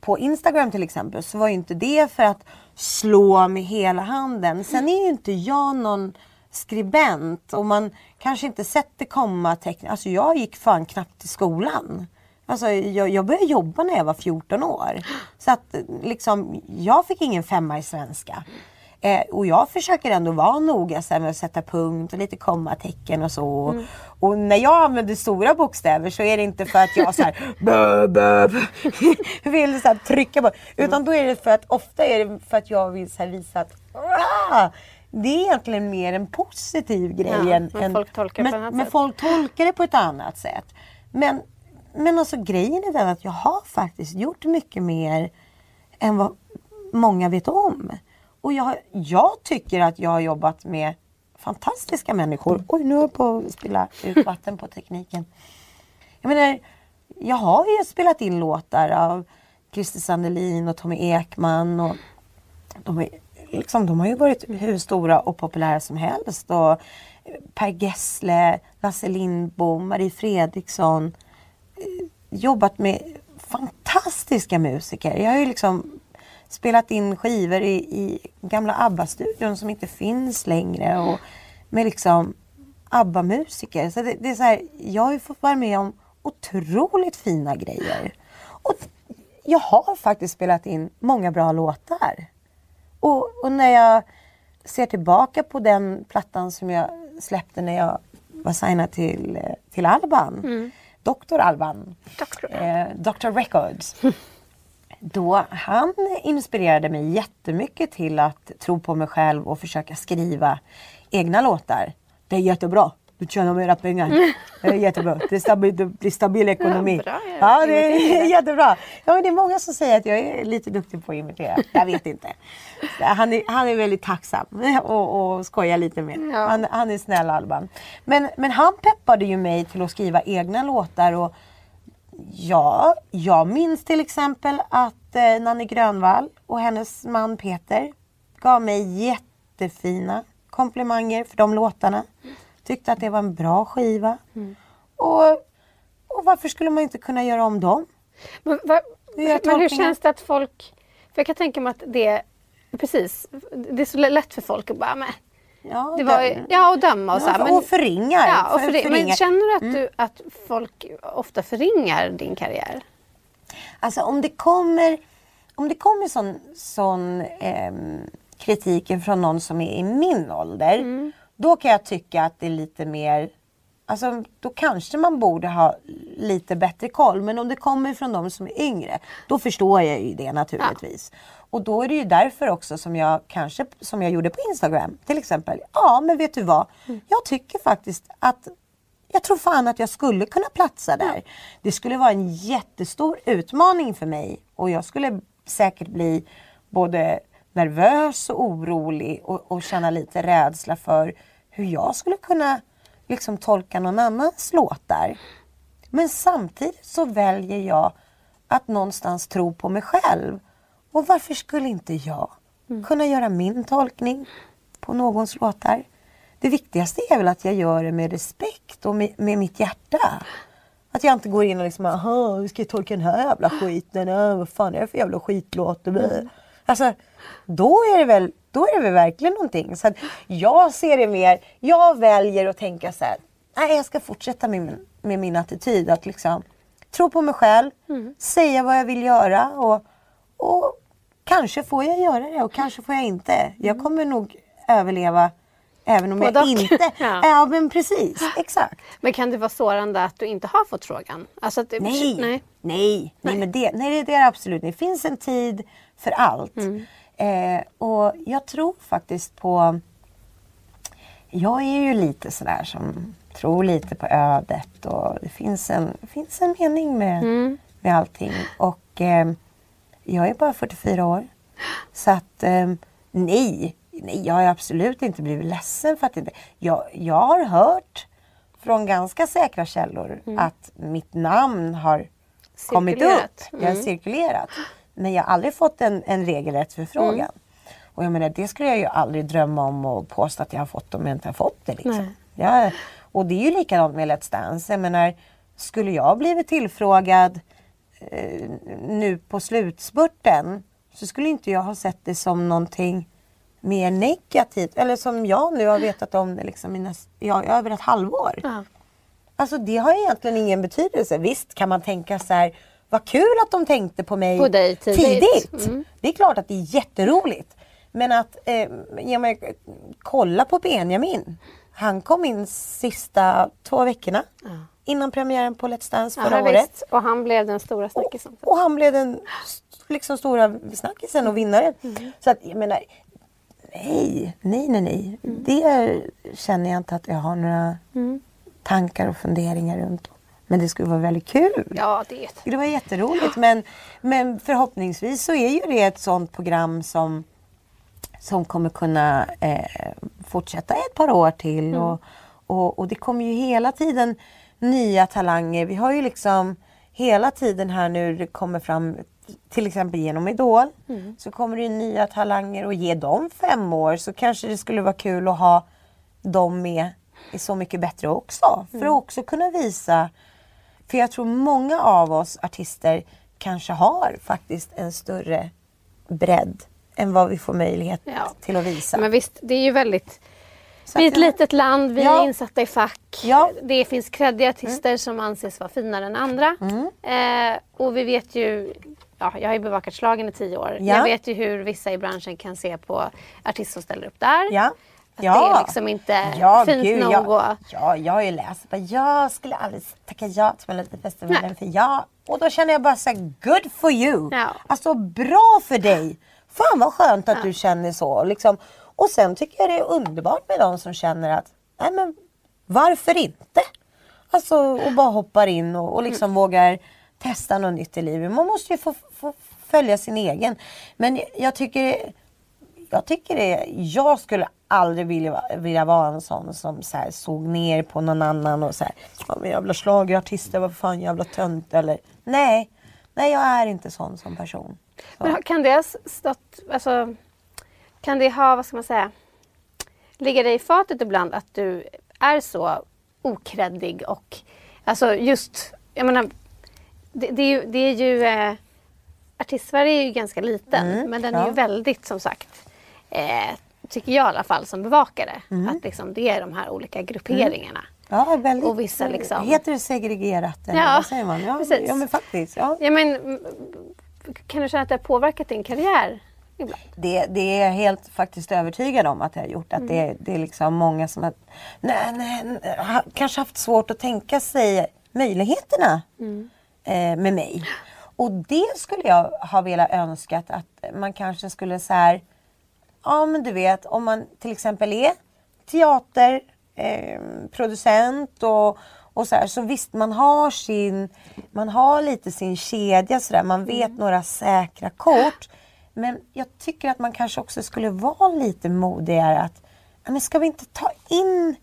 på Instagram till exempel så var ju inte det för att slå med hela handen. Sen är ju inte jag någon skribent och man kanske inte sätter kommatecken. Alltså jag gick fan knappt till skolan. Alltså jag, jag började jobba när jag var 14 år. Så att liksom, jag fick ingen femma i svenska. Eh, och jag försöker ändå vara noga så med att sätta punkt och lite kommatecken och så. Och när jag använder stora bokstäver så är det inte för att jag så här, bö, bö, vill så här, trycka på. Utan då är det för att ofta är det för att jag vill så här, visa att ah, det är egentligen mer en positiv grej. Ja, än, men folk tolkar det på men, ett annat men sätt. folk tolkar det på ett annat sätt. Men, men alltså grejen är den att jag har faktiskt gjort mycket mer än vad många vet om. Och jag, jag tycker att jag har jobbat med fantastiska människor. Oj, nu är jag på att spilla ut vatten på tekniken. Jag menar, jag har ju spelat in låtar av Christer Sandelin och Tommy Ekman. Och de, är, liksom, de har ju varit hur stora och populära som helst. Och per Gessle, Lasse Lindbom, Marie Fredriksson. Eh, jobbat med fantastiska musiker. Jag har ju liksom spelat in skivor i, i gamla ABBA-studion som inte finns längre. Och med liksom ABBA-musiker. Så det, det är så här, jag har ju fått vara med om otroligt fina grejer. Och jag har faktiskt spelat in många bra låtar. Och, och när jag ser tillbaka på den plattan som jag släppte när jag var signad till, till Alban. Dr. Alban. Eh, Dr. Records. Då han inspirerade mig jättemycket till att tro på mig själv och försöka skriva egna låtar. Det är jättebra. Du tjänar mera pengar. Det är jättebra. Det är stabil, det blir stabil ekonomi. Ja, bra, Ja, det är jättebra. Ja, men det är många som säger att jag är lite duktig på att imitera. Jag vet inte. Han är, han är väldigt tacksam och, och skojar lite med. Ja. Han, han är snäll Alban. Men, men han peppade ju mig till att skriva egna låtar. Och Ja, jag minns till exempel att eh, Nanne Grönvall och hennes man Peter gav mig jättefina komplimanger för de låtarna. Tyckte att det var en bra skiva. Och, och varför skulle man inte kunna göra om dem? Men, va, Hur men hur känns det att folk... För jag kan tänka mig att det... Precis. Det är så lätt för folk att bara, men, Ja, det var, ja och döma och så. Ja, Men, och förringar. ja, och För- förring, förringar. Men känner du att, du att folk ofta förringar din karriär? Alltså om det kommer, om det kommer sån, sån ehm, kritik från någon som är i min ålder. Mm. Då kan jag tycka att det är lite mer Alltså då kanske man borde ha lite bättre koll. Men om det kommer från de som är yngre. Då förstår jag ju det naturligtvis. Och då är det ju därför också som jag kanske, som jag gjorde på Instagram till exempel. Ja men vet du vad. Jag tycker faktiskt att jag tror fan att jag skulle kunna platsa där. Det skulle vara en jättestor utmaning för mig och jag skulle säkert bli både nervös och orolig och, och känna lite rädsla för hur jag skulle kunna liksom tolka någon annans låtar. Men samtidigt så väljer jag att någonstans tro på mig själv. Och varför skulle inte jag kunna göra min tolkning på någons låtar? Det viktigaste är väl att jag gör det med respekt och med, med mitt hjärta. Att jag inte går in och liksom, aha, hur ska jag tolka den här jävla skiten? Vad fan är det för jävla skitlåt? Mm. Alltså, då är det väl, då är det väl verkligen någonting. Så jag ser det mer, jag väljer att tänka så här, nej jag ska fortsätta med, min- med min attityd. Att liksom tro på mig själv, säga vad jag vill göra och, och kanske får jag göra det och kanske får jag inte. Jag kommer nog överleva även om Både jag och. inte... Ja. ja men precis, exakt. Men kan det vara sårande att du inte har fått frågan? Alltså att, Nej, nej. nej, nej, men det, nej det, det är det absolut. Det finns en tid för allt. Mm. Eh, och jag tror faktiskt på... Jag är ju lite sådär som tror lite på ödet och det finns en, det finns en mening med, Mm. med allting. Och eh, jag är bara 44 år. Så att ehm, nej, nej, jag har absolut inte blivit ledsen för att det, jag, jag har hört från ganska säkra källor att mitt namn har kommit upp. Cirkulerat. Jag har Mm. cirkulerat. Men jag har aldrig fått en, en regelrätt förfrågan. Mm. Och jag menar, det skulle jag ju aldrig drömma om att påstå att jag har fått om jag inte har fått det. Liksom. Jag, och det är ju likadant med Let's Dance. Jag menar, skulle jag blivit tillfrågad eh, nu på slutspurten så skulle inte jag ha sett det som någonting mer negativt. Eller som jag nu har vetat om det liksom i näst, ja, över ett halvår. Ja. Alltså det har egentligen ingen betydelse. Visst kan man tänka så här, vad kul att de tänkte på mig På dig tidigt. Mm. Det är klart att det är jätteroligt. Men att eh, ja, men, kolla på Benjamin. Han kom in sista två veckorna innan premiären på Let's Dance förra Ja, året. visst. Och han blev den stora snackisen. Och han blev den liksom stora snackisen och vinnaren. Mm. Så att jag menar, nej, nej, nej, nej. Mm. Det känner jag inte att jag har några tankar och funderingar runt. Men det skulle vara väldigt kul. Ja, det. Det var jätteroligt men, men förhoppningsvis så är ju det ett sånt program som, som kommer kunna eh, fortsätta ett par år till. Och, och, och det kommer ju hela tiden nya talanger. Vi har ju liksom hela tiden här nu det kommer fram till exempel genom Idol så kommer det nya talanger och ge dem fem år så kanske det skulle vara kul att ha dem med i Så mycket bättre också. För att också kunna visa för jag tror många av oss artister kanske har faktiskt en större bredd än vad vi får möjlighet Ja. till att visa. Men visst, det är ju väldigt... Så Vi är ett litet land, vi Ja. är insatta i fack. Ja. Mm. Det finns kreddiga artister som anses vara finare än andra. Eh, och vi vet ju, ja, jag har ju bevakat slagen i tio år. Ja. Jag vet ju hur vissa i branschen kan se på artister som ställer upp där. Ja. Att ja. det är liksom inte ja, fint gud, nog. jag, ja, jag har ju läst jag skulle aldrig tacka ja till Melodifestivalen för jag... Och då känner jag bara så här, good for you! Ja. Alltså bra för dig! Fan vad skönt att du känner så. Liksom. Och sen tycker jag det är underbart med de som känner att, nej men varför inte? Alltså och bara hoppar in och, och liksom vågar testa något nytt i livet. Man måste ju få, få följa sin egen. Men jag tycker jag tycker det, jag skulle aldrig vilja, vilja vara en sån som så här, såg ner på någon annan och så här, ja men jävla schlagerartister, vad fan jävla tönt eller nej. Nej jag är inte sån som person. Så. Men kan det ha stått, alltså, kan det ha, vad ska man säga, ligga dig i fatet ibland att du är så okreddig och alltså just, jag menar, det, det är ju, det är ju eh, Artist-Sverige är ju ganska liten Mm, men den är ja. ju väldigt som sagt eh, tycker jag i alla fall som bevakare Mm. att liksom, det är de här olika grupperingarna. Ja, väldigt. Och vissa liksom- Heter det segregerat? Eller Ja, vad säger man? Ja, precis. ja men faktiskt. Ja. Ja, men, mm, kan du känna att det har påverkat din karriär ibland? Det, det är jag helt faktiskt övertygad om att det har gjort. Att Mm. det, det är liksom många som har, nej, nej, har kanske haft svårt att tänka sig möjligheterna Mm. eh, med mig. Och det skulle jag ha velat önskat att man kanske skulle så här, ja men du vet om man till exempel är teaterproducent eh, och, och så här, så visst man har sin, man har lite sin kedja sådär, man vet några säkra kort. Men jag tycker att man kanske också skulle vara lite modigare att, men ska vi inte ta in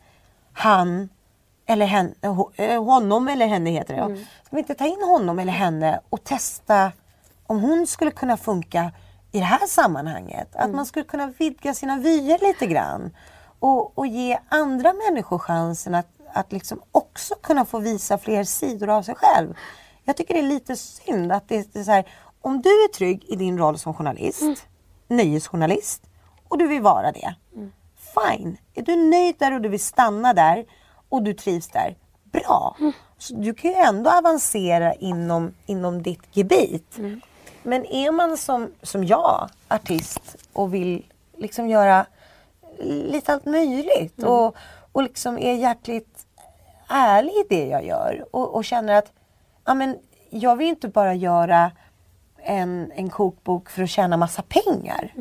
han eller henne, ho- eh, honom eller henne heter det ja. Ska vi inte ta in honom eller henne och testa om hon skulle kunna funka i det här sammanhanget? Att man skulle kunna vidga sina vyer lite grann. Och, och ge andra människor chansen att, att liksom också kunna få visa fler sidor av sig själv. Jag tycker det är lite synd att det är så här, om du är trygg i din roll som journalist, nöjesjournalist, och du vill vara det. Fine, är du nöjd där och du vill stanna där och du trivs där, bra. Så du kan ju ändå avancera inom, inom ditt gebit. Men är man som, som jag, artist och vill liksom göra lite allt möjligt och, och liksom är hjärtligt ärlig i det jag gör och, och känner att ja, men, jag vill inte bara göra en, en kokbok för att tjäna massa pengar.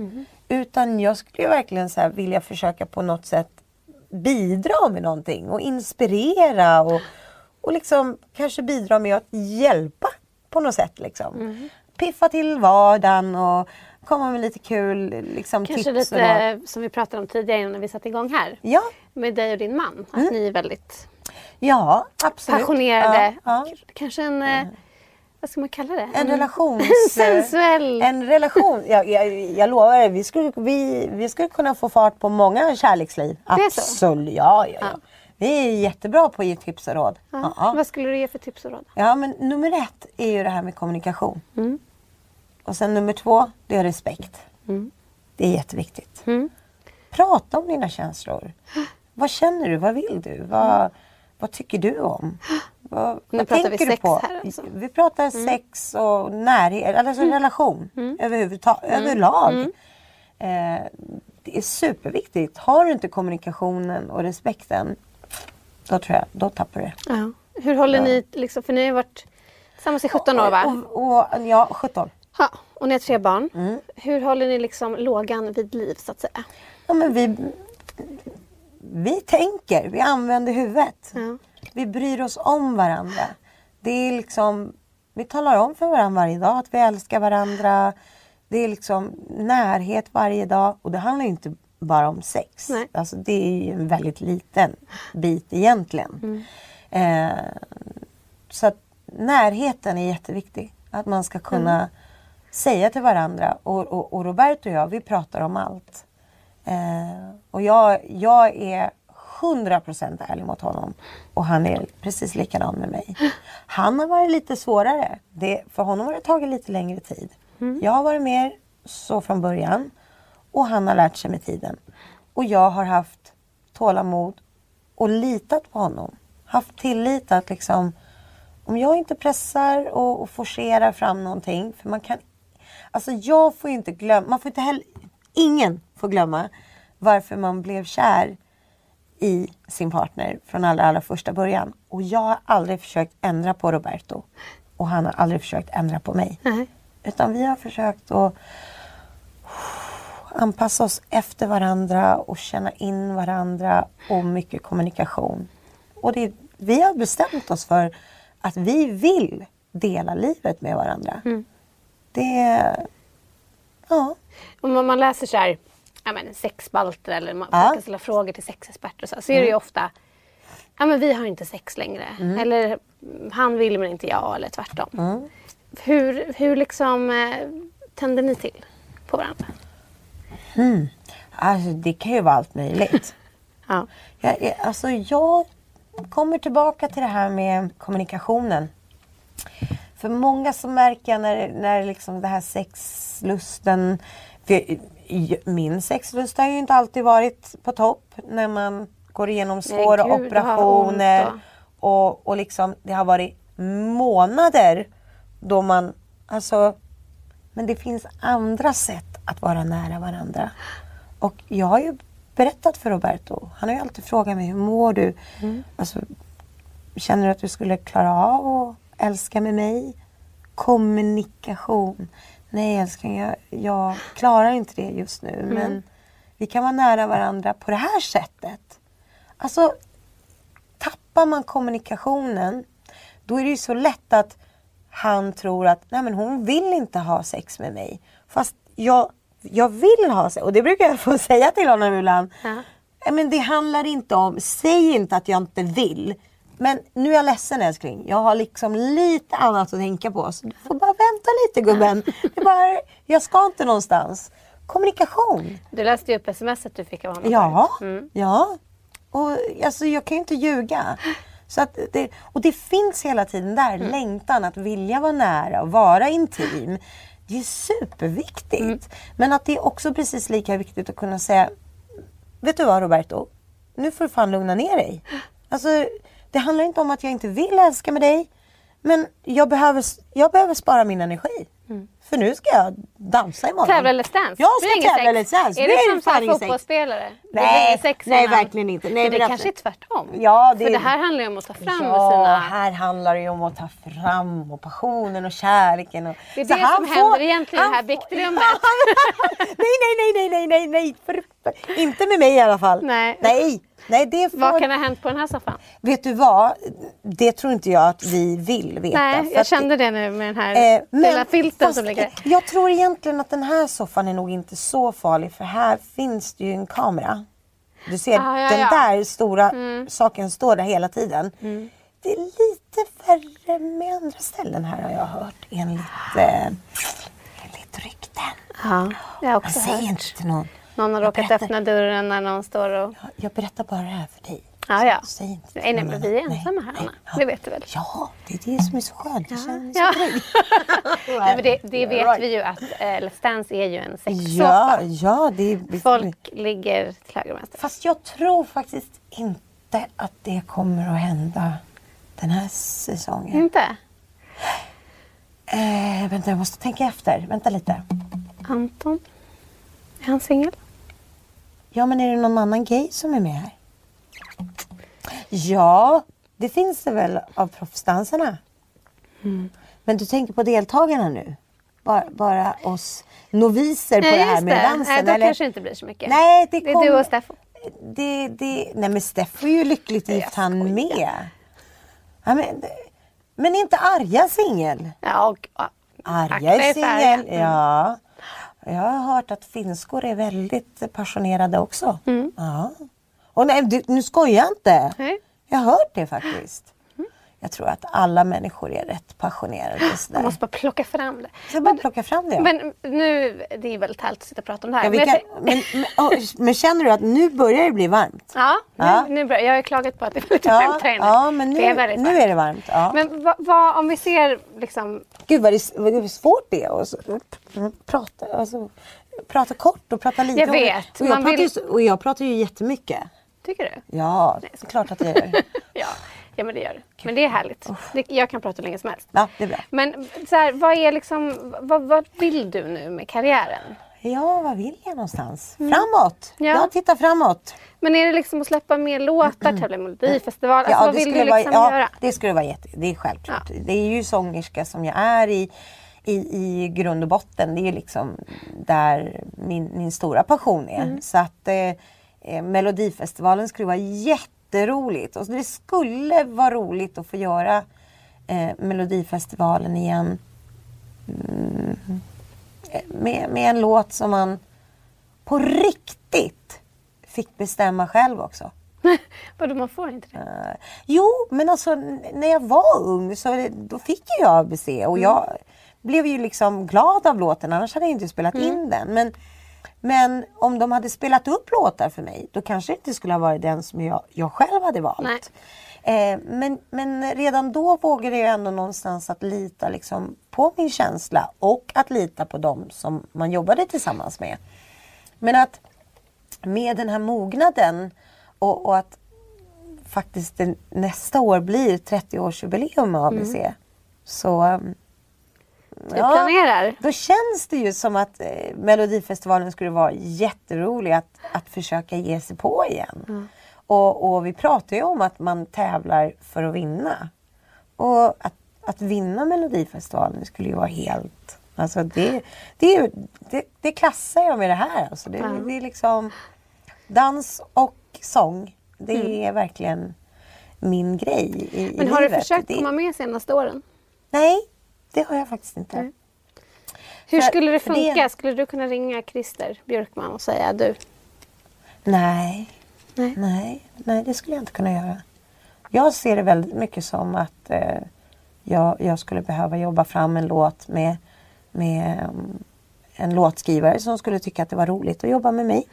Utan jag skulle verkligen så här vilja försöka på något sätt bidra med någonting och inspirera och, och liksom kanske bidra med att hjälpa på något sätt. Liksom. Piffa till vardagen och komma med lite kul liksom, Kanske tips och lite som vi pratade om tidigare innan vi satte igång här. Ja, Med dig och din man. Att Mm. ni är väldigt ja absolut. passionerade. Ja, K- Kanske en, eh, vad ska man kalla det? En relations... sensuell. En relation. Jag, jag, jag lovar dig, vi skulle, vi, vi skulle kunna få fart på många kärleksliv. Absolut, ja, ja, ja. Vi är jättebra på att ge tips och råd. Ja. Ja. Vad skulle du ge för tips och råd? Ja, men nummer ett är ju det här med kommunikation. Mm. Och sen nummer två, det är respekt. Mm. Det är jätteviktigt. Mm. Prata om dina känslor. Vad känner du? Vad vill du? Vad, vad tycker du om? Vad, Nu vad pratar vi sex på? här alltså. Vi pratar sex och närhet, alltså relation överhuvudtaget, överlag. Eh, det är superviktigt. Har du inte kommunikationen och respekten, då tror jag, då tappar du det. Ja. Hur håller ni, liksom, för ni har ju varit tillsammans i 17 år va? Och, och, ja, 17. Ja, och ni har tre barn. Mm. Hur håller ni liksom lågan vid liv så att säga? Ja, men vi, vi tänker, vi använder huvudet. Ja. Vi bryr oss om varandra. Det är liksom, vi talar om för varandra varje dag att vi älskar varandra. Det är liksom närhet varje dag och det handlar ju inte bara om sex. Nej. Alltså det är ju en väldigt liten bit egentligen. Eh, så att närheten är jätteviktig. Att man ska kunna säga till varandra och, och, och Roberto och jag, vi pratar om allt. Eh, och jag, jag är 100% ärlig mot honom. Och han är precis likadan med mig. Han har varit lite svårare. Det, för honom har det tagit lite längre tid. Jag har varit mer så från början. Och han har lärt sig med tiden. Och jag har haft tålamod och litat på honom. Haft tillit att liksom om jag inte pressar och, och forcerar fram någonting. För man kan Alltså jag får inte glömma, man får inte heller, ingen får glömma varför man blev kär i sin partner från allra, allra första början. Och jag har aldrig försökt ändra på Roberto. Och han har aldrig försökt ändra på mig. Nej. Utan vi har försökt att anpassa oss efter varandra och känna in varandra och mycket kommunikation. Och det, vi har bestämt oss för att vi vill dela livet med varandra. Det... Ja. Om man- man läser så här, ja, men sexspalter eller man Ja. kan ställa frågor till sexexperter och så, så är det ju ofta Ja men vi har inte sex längre. Eller "Mm, han vill men inte jag eller tvärtom. Hur, hur liksom eh, tänder ni till på varandra? Alltså, det kan ju vara allt möjligt. Ja. Jag, alltså, jag kommer tillbaka till det här med kommunikationen. För många så märker jag när, när liksom det här sexlusten... För min sexlust har ju inte alltid varit på topp när man går igenom svåra gud, har ont operationer. Och, och liksom, det har varit månader då man... Alltså, men det finns andra sätt att vara nära varandra. Och jag har ju berättat för Roberto. Han har ju alltid frågat mig, hur mår du? Alltså, känner du att du skulle klara av att älska med mig? Kommunikation. Nej älskling, jag, jag klarar inte det just nu. Men vi kan vara nära varandra på det här sättet. Alltså, tappar man kommunikationen, då är det ju så lätt att han tror att nej men hon vill inte ha sex med mig. Fast jag, jag vill ha sex. Och det brukar jag få säga till honom ibland. Ja. "Nej, Men det handlar inte om, säg inte att jag inte vill. Men nu är jag ledsen älskling. Jag har liksom lite annat att tänka på. Så du får bara vänta lite gubben. Bara, jag ska inte någonstans. Kommunikation. Du läste ju upp smset du fick av honom Ja. Mm. ja. Och alltså, jag kan ju inte ljuga. Så att det, och det finns hela tiden där, Mm. längtan att vilja vara nära och vara intim. Det är superviktigt. Mm. Men att det är också precis lika viktigt att kunna säga Vet du vad Roberto? Nu får du fan lugna ner dig. Alltså, det handlar inte om att jag inte vill älska med dig. Men jag behöver, jag behöver spara min energi. För nu ska jag dansa imorgon. Tävla Let's Dance? Jag ska det ingen tävla? Let's Dance. Är det som fan här ingen sex. fotbollsspelare? Det Nej, sex nej, verkligen inte. Nej, det kanske är absolut. tvärtom. Ja, det För är- det här handlar ju om att ta fram ja, sina... här handlar det ju om att ta fram och passionen och kärleken. Och, Det är Så det som får- händer egentligen i det här biktrummet. nej, nej, nej, nej, nej, nej, nej. För, inte med mig i alla fall. Nej. Nej, nej det får... Vad kan ha hänt på den här soffan? Vet du vad? Det tror inte jag att vi vill veta. Nej, jag kände det nu med den här Eh, lilla filten fast som ligger. Jag tror egentligen att den här soffan är nog inte så farlig för här finns det ju en kamera. Du ser, Ah, ja, den ja. där stora Mm. saken står där hela tiden. Det är lite värre med andra ställen här har jag hört enligt, eh, enligt rykten. Ja, jag har också Men säg hört. inte till någon. Någon har Jag råkat berättar- öppna dörren när någon står och... Jag berättar bara det här för dig. Ja, ja. Säg inte Nej, nej, men vi är ensamma här, Anna. Det vet du väl? Ja, det är det som är så skönt. Jag känner mig Ja. så trygg. Nej, men det, det vet Right. vi ju att eh, Let's Dance är ju en sexsoffa. Ja, ja, det är... Folk ligger till höger och vänster. Fast jag tror faktiskt inte att det kommer att hända den här säsongen. Inte? Eh, vänta, jag måste tänka efter. Vänta lite. Anton? Är han singel? Ja, men är det någon annan gay som är med här? Ja, det finns det väl av proffsdansarna. Men du tänker på deltagarna nu? Bara, bara oss noviser på Nej, det här med det. dansen? Nej, då eller? kanske inte blir så mycket. Nej, det, Det är kom... du och Steffo. Det, det... Nej, men Steffo är ju lyckligt gift han med. Ja, men, men inte Arja singel? Ja, och, Akta är singel, ja. Jag har hört att finskor är väldigt passionerade också. Ja. Och nej, du, nu skojar jag inte. Mm. Nej. Jag har hört det faktiskt. Jag tror att alla människor är rätt passionerade. Jag måste bara plocka fram det. Jag bara plocka fram det. ja. Men nu, det är väldigt härligt att sitta och prata om det här. Ja, men, kan, men, men, åh, men känner du att nu börjar det bli varmt? ja, nu, Ja. nu börjar, jag har ju klagat på att det är Ja, varmt här inne. ja men nu, det är nu är det varmt. Ja. Men vad, vad, om vi ser liksom... Gud vad, det, vad det är svårt det är att så- prata, alltså, prata kort och prata lite. Jag det. vet, Och jag, man pratar, vill- ju, så- och jag pratar ju jättemycket. Tycker du? Ja, så klart att jag gör. Ja, ja men det gör du. Men det är härligt. Det, jag kan prata hur länge som helst. Ja, det är bra. Men så här, vad är liksom, vad, vad vill du nu med karriären? Ja, vad vill jag någonstans? Framåt! Mm. Ja. Ja. titta framåt. Men är det liksom att släppa mer låtar, tävla i Melodifestival? Alltså, vad vill du liksom vara, göra? ja, det skulle vara jätte, det är självklart. Det är ju sångerska som jag är i, i, i grund och botten. Det är ju liksom där min, min stora passion är. Mm. Så att eh, eh, Melodifestivalen skulle vara jätteroligt. Och det skulle vara roligt att få göra eh, Melodifestivalen igen. Mm, med, med en låt som man på riktigt fick bestämma själv också. Vadå, man får inte det? Eh, jo, men alltså när jag var ung så då fick ju jag ABC och jag blev ju liksom glad av låten annars hade jag inte spelat in den. Men, men om de hade spelat upp låtar för mig då kanske det inte skulle ha varit den som jag, jag själv hade valt. Eh, men, men redan då vågade jag ändå någonstans att lita liksom på min känsla och att lita på dem som man jobbade tillsammans med. Men att med den här mognaden och, och att faktiskt det nästa år blir 30-årsjubileum med ABC. Så Du planerar? då känns det ju som att eh, Melodifestivalen skulle vara jätterolig att, att försöka ge sig på igen. Och, och vi pratar ju om att man tävlar för att vinna. Och att, att vinna Melodifestivalen skulle ju vara helt... Alltså det, det, det, det klassar jag med det här. Alltså det, det är liksom dans och sång. Det är verkligen min grej i, i Mm. Men har du livet. försökt det, komma med senaste åren? Nej, det har jag faktiskt inte. Hur För- skulle det för det- funka? Skulle du kunna ringa Christer Björkman och säga du? Nej. Nej. Nej. Nej, det skulle jag inte kunna göra. Jag ser det väldigt mycket som att eh, jag, jag skulle behöva jobba fram en låt med, med mm, en låtskrivare som skulle tycka att det var roligt att jobba med mig.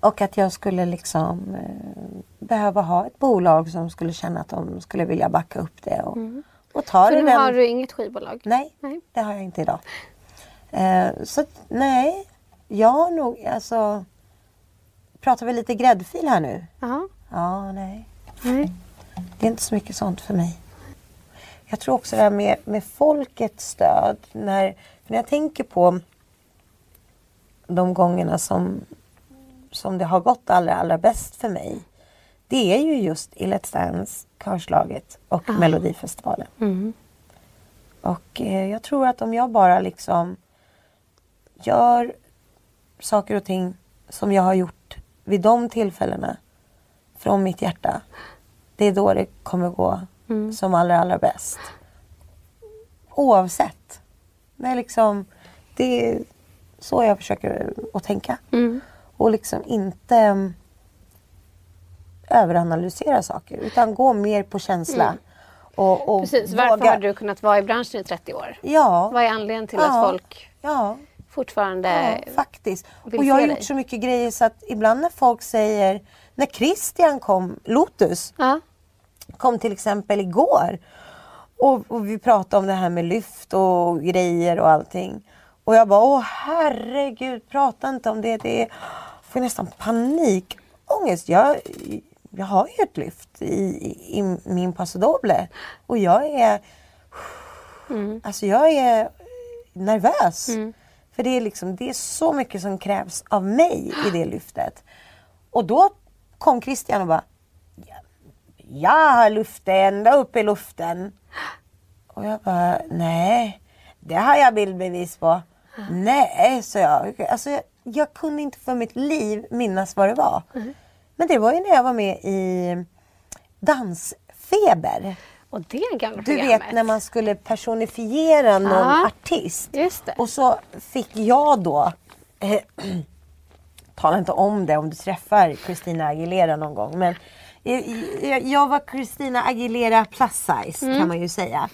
Och att jag skulle liksom eh, behöva ha ett bolag som skulle känna att de skulle vilja backa upp det och, och ta För nu har du inget skivbolag? Nej, Nej. det har jag inte idag. Eh, så nej, jag har nog alltså... Pratar vi lite gräddfil här nu? Ja. Ja, nej. Nej. Det är inte så mycket sånt för mig. Jag tror också det här med, med folkets stöd. När, när jag tänker på de gångerna som, som det har gått allra, allra bäst för mig. Det är ju just i Let's Dance, Körslaget och Melodifestivalen. Mm. Och eh, jag tror att om jag bara liksom gör saker och ting som jag har gjort vid de tillfällena från mitt hjärta. Det är då det kommer gå som allra, allra bäst. Oavsett Det är liksom, det är så jag försöker att tänka. Mm. Och liksom inte mm, överanalysera saker utan gå mer på känsla. Mm. Och, och Precis, varför har du kunnat vara i branschen i 30 år? Ja. Vad är anledningen till Ja. att folk Ja. fortfarande Ja, faktiskt. Och jag har gjort dig? så mycket grejer så att ibland när folk säger, när Christian kom, Lotus, Ja. kom till exempel igår och, och vi pratade om det här med lyft och grejer och allting. Och jag bara, åh herregud, prata inte om det. Det är, får nästan panikångest. Jag, jag har ju ett lyft i, i, i min Paso Doble och jag är, alltså jag är nervös. För det är, liksom, det är så mycket som krävs av mig i det lyftet. Och då kom Christian och bara, jag har luft ända upp i luften. Och jag bara, nej, det har jag bildbevis på. Nej, så jag. Alltså, jag, jag kunde inte för mitt liv minnas vad det var. Men det var ju när jag var med i Dansfeber. Och det gamla Du vet när man skulle personifiera någon Ja. artist. Och så fick jag då, eh, tala inte om det om du träffar Christina Aguilera någon gång. Men jag, jag, var Christina Aguilera plus size kan man ju säga.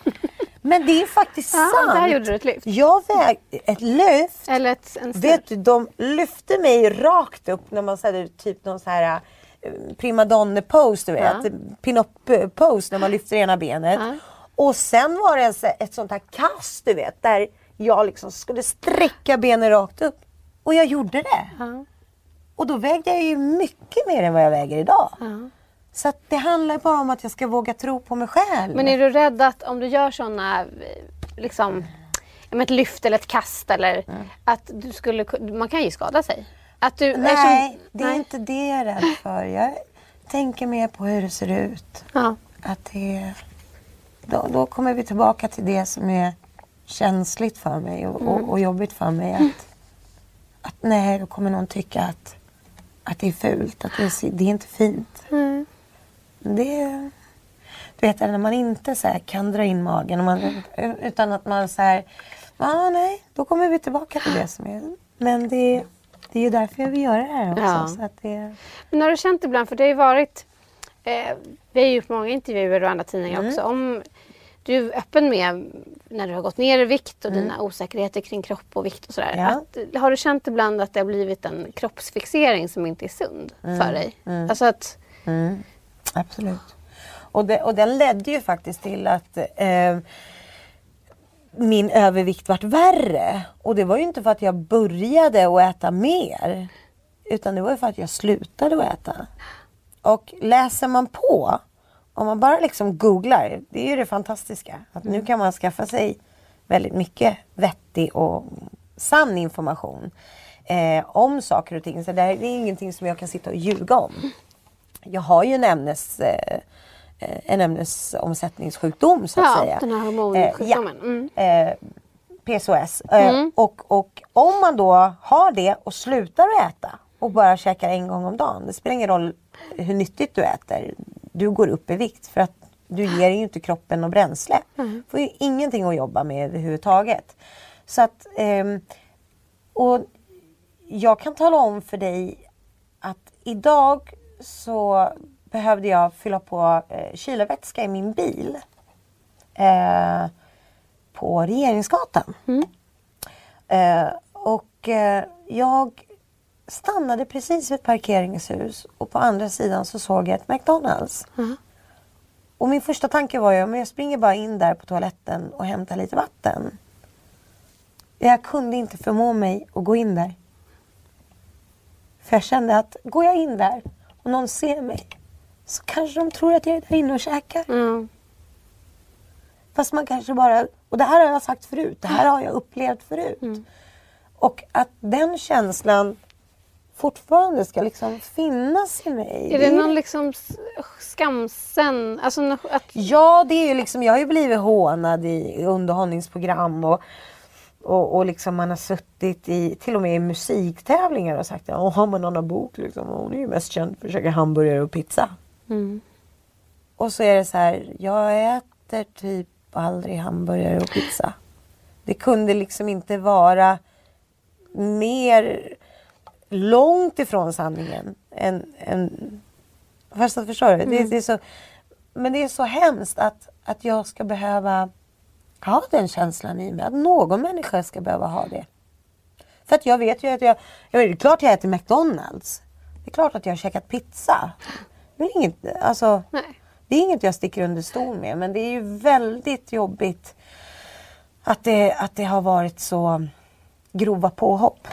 Men det är faktiskt. Ja, sant. där gjorde du ett lyft. Jag väg, ett lyft. Eller ett, en Vet du, de lyfte mig rakt upp när man säger typ någon så här eh, primadonne-pose, du vet. Ja. Pin-up-pose när man lyfter ena benet. Ja. Och sen var det ett sånt här kast, du vet, där jag liksom skulle sträcka benen rakt upp. Och jag gjorde det. Ja. Och då vägde jag ju mycket mer än vad jag väger idag. Så att det handlar bara om att jag ska våga tro på mig själv. Men är du rädd att om du gör sådana, liksom, ett lyft eller ett kast eller att du skulle, ku- man kan ju skada sig. Att du, Nej, eftersom- det är nej. inte det jag är rädd för. Jag tänker mer på hur det ser ut. Ja. Att det, då, då kommer vi tillbaka till det som är känsligt för mig och, Mm. och, och jobbigt för mig. Att, att nej, då kommer någon tycka att, att det är fult, att det är, det är inte fint. Mm. Det, du vet när man inte så kan dra in magen man, utan att man så här, ah, nej, då kommer vi tillbaka till det som är. Men det, det är ju därför jag vill göra det här också. Ja. Så att det, Men har du känt ibland, för det har ju varit, eh, vi har ju gjort många intervjuer och andra tidningar Mm. också, om du är öppen med när du har gått ner i vikt och dina osäkerheter kring kropp och vikt och sådär. Mm. Ja. Att, har du känt ibland att det har blivit en kroppsfixering som inte är sund Mm. för dig? Alltså att, Absolut. Och, det, och den ledde ju faktiskt till att eh, min övervikt vart värre. Och det var ju inte för att jag började att äta mer. Utan det var ju för att jag slutade att äta. Och läser man på, om man bara liksom googlar, det är ju det fantastiska. Att nu kan man skaffa sig väldigt mycket vettig och sann information eh, om saker och ting. Så det är ingenting som jag kan sitta och ljuga om. Jag har ju en ämnes eh, en ämnesomsättningssjukdom så att Ja, säga. den här Eh, hormonsjukdomen. Mm. eh, PCOS. Eh, och, och om man då har det och slutar att äta och bara käkar en gång om dagen. Det spelar ingen roll hur nyttigt du äter. Du går upp i vikt för att du ger ju inte kroppen något bränsle. Du får ju ingenting att jobba med överhuvudtaget. Så att, ehm, och jag kan tala om för dig att idag så behövde jag fylla på eh, kylarvätska i min bil. Eh, på Regeringsgatan. Eh, och eh, jag stannade precis vid ett parkeringshus och på andra sidan så såg jag ett McDonalds. Och min första tanke var ju, men jag springer bara in där på toaletten och hämtar lite vatten. Jag kunde inte förmå mig att gå in där. För jag kände att går jag in där och någon ser mig så kanske de tror att jag är där inne och käkar. mm. Fast man kanske bara, och det här har jag sagt förut, det här har jag upplevt förut. Och att den känslan fortfarande ska liksom finnas i mig. Är det någon liksom skamsen? Alltså att, Ja, det är ju liksom, jag har ju blivit hånad i underhållningsprogram och, och, och liksom man har suttit i, till och med i musiktävlingar och sagt att ja men Anna Bok liksom, hon är ju mest känd för att käka hamburgare och pizza. Och så är det så här, jag äter typ aldrig hamburgare och pizza. Det kunde liksom inte vara mer långt ifrån sanningen än... än fast förstår du? Det, Mm. det är så, men det är så hemskt att, att jag ska behöva ha den känslan i mig. Att någon människa ska behöva ha det. För att jag vet ju att jag... jag vet, det är klart jag äter McDonalds. Det är klart att jag har käkat pizza. Det är inget, alltså, Nej. det är inget jag sticker under stol med. Men det är ju väldigt jobbigt att det, att det har varit så grova påhopp.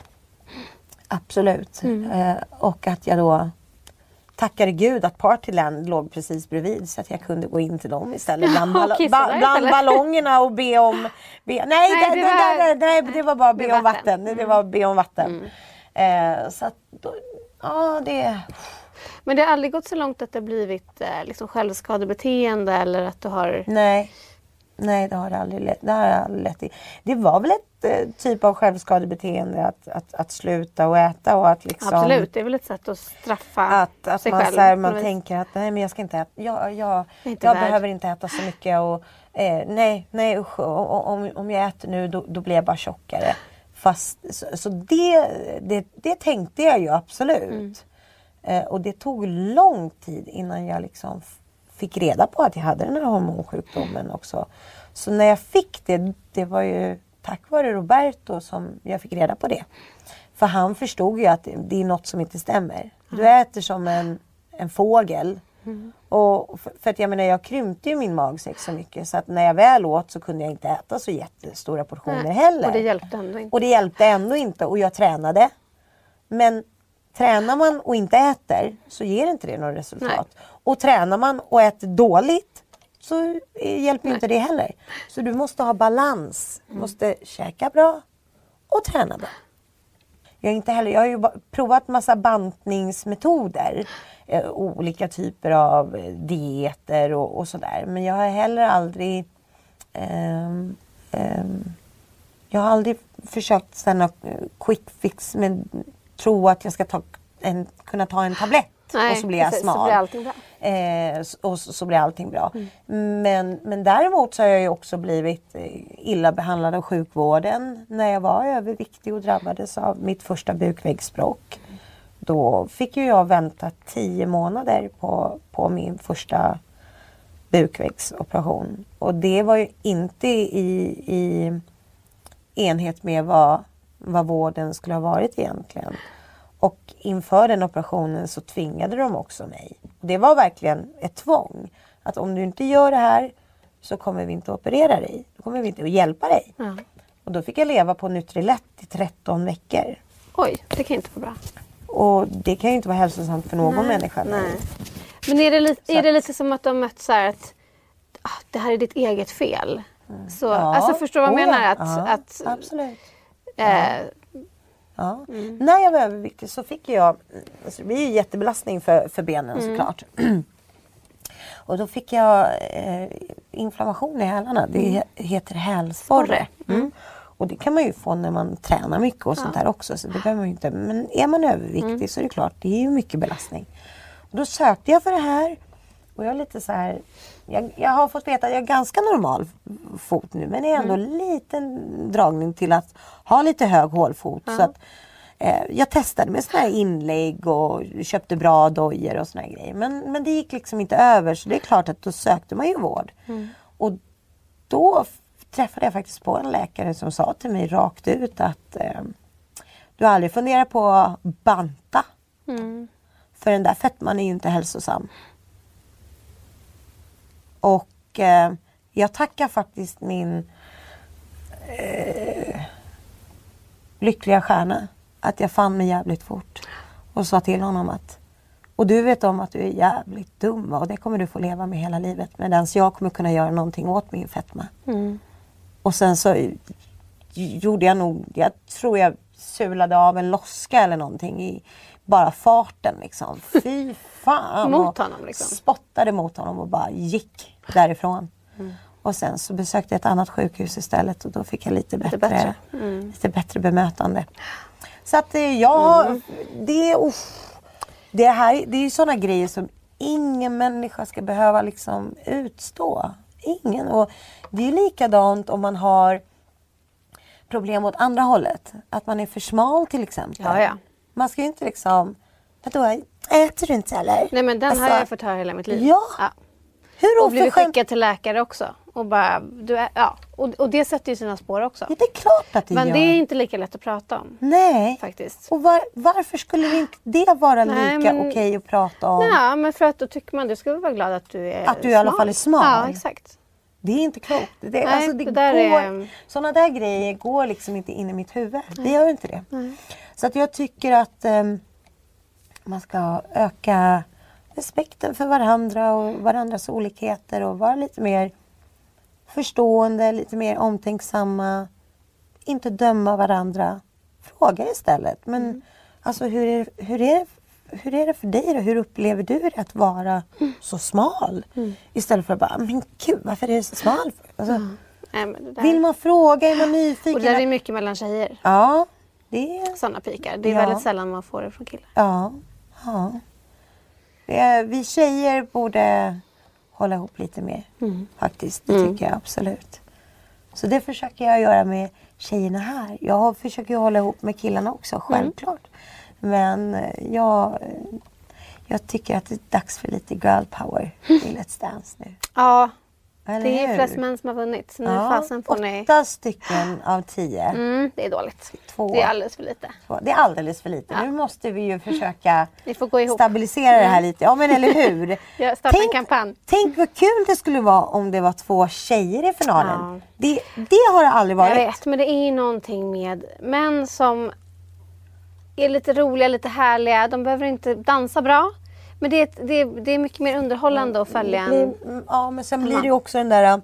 Absolut. Eh, och att jag då tackade gud att Partyland låg precis bredvid så att jag kunde gå in till dem istället. Bland, ball- ba- bland ballongerna och be om... Be, nej, Nej, det, det var- nej, det var bara be om vatten. vatten. Det var be om vatten. Eh, så att, då, ja det... Men det har aldrig gått så långt att det blivit eh, liksom självskadebeteende eller att du har... Nej. Nej, det har det aldrig lett, det har aldrig lett i. Det var väl ett eh, typ av självskadebeteende att, att, att sluta och äta och att liksom... Absolut, det är väl ett sätt att straffa Att, att sig man, själv. så här, man tänker att nej men jag ska inte äta, jag, jag, Inte jag behöver inte äta så mycket och eh, nej, nej usch, och, om, om jag äter nu då, då blir jag bara tjockare. Fast, så, så det, det, det tänkte jag ju absolut. Mm. Eh, och det tog lång tid innan jag liksom fick reda på att jag hade den här hormonsjukdomen också. Så när jag fick det, det var ju tack vare Roberto som jag fick reda på det. För han förstod ju att det- är något som inte stämmer. Du äter som en, en fågel. Och för, för att jag menar jag krympte ju min magsäck så mycket så att när jag väl åt så kunde jag inte äta så jättestora portioner Nej, heller. Och det hjälpte ändå inte. Och det hjälpte ändå inte och jag tränade. Men tränar man och inte äter så ger inte det något resultat. Och tränar man och äter dåligt så hjälper inte det heller. Så du måste ha balans. Du måste käka bra och träna bra. Jag, inte heller, jag har ju provat massa bantningsmetoder. Eh, olika typer av eh, dieter och, och sådär. Men jag har heller aldrig ehm, ehm, jag har aldrig försökt stanna eh, quick fix men tro att jag ska ta en, kunna ta en tablett Nej, och så blir jag precis, så smal. blir allting bra. Eh, och så, så blir allting bra. Men, men däremot så har jag ju också blivit eh, illa behandlad av sjukvården när jag var överviktig och drabbades av mitt första bukväggsbråck. Då fick ju jag vänta tio månader på, på min första bukväggsoperation. Och det var ju inte i, i enhet med vad, vad vården skulle ha varit egentligen. Och inför den operationen så tvingade de också mig. Det var verkligen ett tvång. Att om du inte gör det här så kommer vi inte att operera dig. Då kommer vi inte att hjälpa dig. Ja. Och då fick jag leva på Nutrilett i 13 veckor. Oj, det kan inte vara bra. Och det kan ju inte vara hälsosamt för någon människa. Nej. Men är det, Så är det lite som att de mött så att ah, det här är ditt eget fel? Så, Ja. Alltså förstår du vad jag Oh, menar? Att, Ja, att, absolut. Eh, Ja. När jag var överviktig så fick jag, alltså det blir ju jättebelastning för, för benen såklart. Och då fick jag eh, inflammation i hälarna. Det he- heter hälsporre. Mm. Och det kan man ju få när man tränar mycket och sånt där också. Så det behöver man inte. Men är man överviktig så är det klart, det är ju mycket belastning. Och då sökte jag för det här. Och jag är lite så här, jag, jag har fått veta att jag har ganska normal fot nu men det är ändå liten dragning till att ha lite hög hålfot. Så att, eh, jag testade med såna här inlägg och köpte bra dojor och såna här grejer. Men, men det gick liksom inte över så det är klart att då sökte man ju vård. Och då träffade jag faktiskt på en läkare som sa till mig rakt ut att eh, du har aldrig funderat på att banta. För den där fettman är ju inte hälsosam. Och eh, jag tackar faktiskt min eh, lyckliga stjärna att jag fann mig jävligt fort. Och sa till honom att och du vet om att du är jävligt dum och det kommer du få leva med hela livet. Medan jag kommer kunna göra någonting åt min fetma. Och sen så gjorde jag nog, jag tror jag sulade av en loska eller någonting i bara farten liksom. Fy fan. Mot honom, liksom? Spottade mot honom och bara gick därifrån. Och sen så besökte jag ett annat sjukhus istället och då fick jag lite bättre, bättre. lite bättre bemötande. Så att eh, ja, det, uff, det här det är ju sådana grejer som ingen människa ska behöva liksom utstå. Ingen. Och det är likadant om man har problem åt andra hållet. Att man är för smal till exempel. Ja, ja. Man ska ju inte liksom, vadå, äter du inte eller? Nej men den Alltså, har jag fått höra hela mitt liv. Ja. Hur Och blivit skickad till läkare också. Och, bara, du är, ja. och, och det sätter ju sina spår också. Ja, det är klart att det Men gör. det är inte lika lätt att prata om. Nej. Faktiskt. Och var, varför skulle det inte det vara Nej, lika men- okej att prata om? Ja, men för att då tycker man du ska vara glad att du är Att du i alla fall är smal. Ja, exakt. Det är inte klokt. Det, Nej, alltså, det det där går, är- Sådana där grejer går liksom inte in i mitt huvud. Det gör inte det. Så att jag tycker att ehm, man ska öka respekten för varandra och varandras olikheter och vara lite mer förstående, lite mer omtänksamma. Inte döma varandra. Fråga istället. Men Mm. alltså hur är, hur, är det, hur är det för dig då? Hur upplever du det att vara Mm. så smal? Istället för att bara, men gud varför är du så smal? Alltså, Nej, det där. Vill man fråga? Är man nyfiken? Och det där är mycket mellan tjejer. Ja, det är... Sådana pikar. Det är Ja. väldigt sällan man får det från killar. Ja. ja. Är, vi tjejer borde hålla ihop lite mer. Mm. Faktiskt, det tycker jag absolut. Så det försöker jag göra med tjejerna här. Jag försöker ju hålla ihop med killarna också, Mm. självklart. Men eh, jag, eh, jag tycker att det är dags för lite girl power i Let's Dance nu. Ja, Eller det är hur? flest män som har vunnit. Så nu Ja, fasen får ni... Åtta stycken av tio. Mm, det är dåligt. Två. Det är alldeles för lite. Så Det är alldeles för lite. Nu måste vi ju försöka Ni ihop. stabilisera det här lite. Ja men eller hur? Ja, starta en kampanj. tänk vad kul det skulle vara om det var två tjejer i finalen. Ja. Det, det har det aldrig varit. Jag vet, men det är någonting med män som är lite roliga, lite härliga. De behöver inte dansa bra. Men det är, ett- det är, det är mycket mer underhållande att följa en... mm, Ja men sen en blir det ju också den där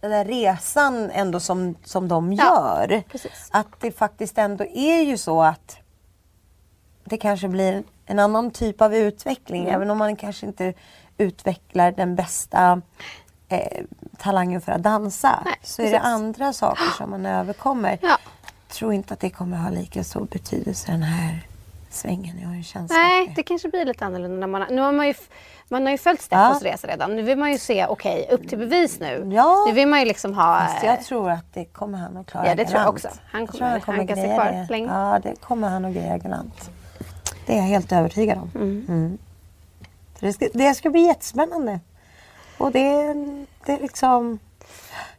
den där resan ändå som, som de Ja, gör. precis. Att det faktiskt ändå är ju så att det kanske blir en annan typ av utveckling. Mm. Även om man kanske inte utvecklar den bästa eh, talangen för att dansa. Nej, så är det precis. andra saker som man överkommer. Ja. Tror inte att det kommer ha lika stor betydelse den här svängen. Jag har en känsla Nej, för det kanske blir lite annorlunda. När man, nu har man, ju, man har ju följt Steffos resa redan. Nu vill man ju se, okej, upp till bevis nu. Ja. Nu vill man ju liksom ha... Fast jag tror att det kommer han att klara Ja, det tror jag galant. också. Han tror kommer- han kan greja kvar det. länge. Ja, det kommer han att greja galant. Det är jag helt övertygad om. Mm. Så det, ska, det ska bli jättespännande. Och det, det är liksom...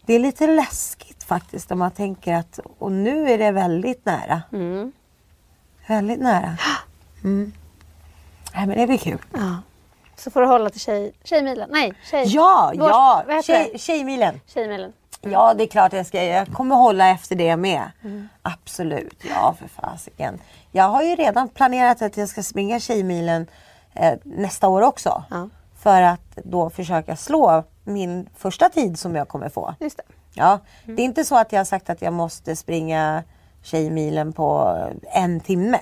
Det är lite läskigt faktiskt om man tänker att och nu är det väldigt nära. Mm. Väldigt nära. Mm. Nej men det blir kul. Ja. Så får du hålla till tjej, Tjejmilen. Nej, tjej... Ja, Vårs- ja! Tjej, tjejmilen. Tjejmilen. Ja, det är klart jag ska. Jag kommer hålla efter det med. Mm. Absolut. Ja, för fasiken. Jag har ju redan planerat att jag ska springa Tjejmilen eh, nästa år också. Ja. För att då försöka slå min första tid som jag kommer få. Just det. Ja, Det är inte så att jag har sagt att jag måste springa Tjejmilen på en timme.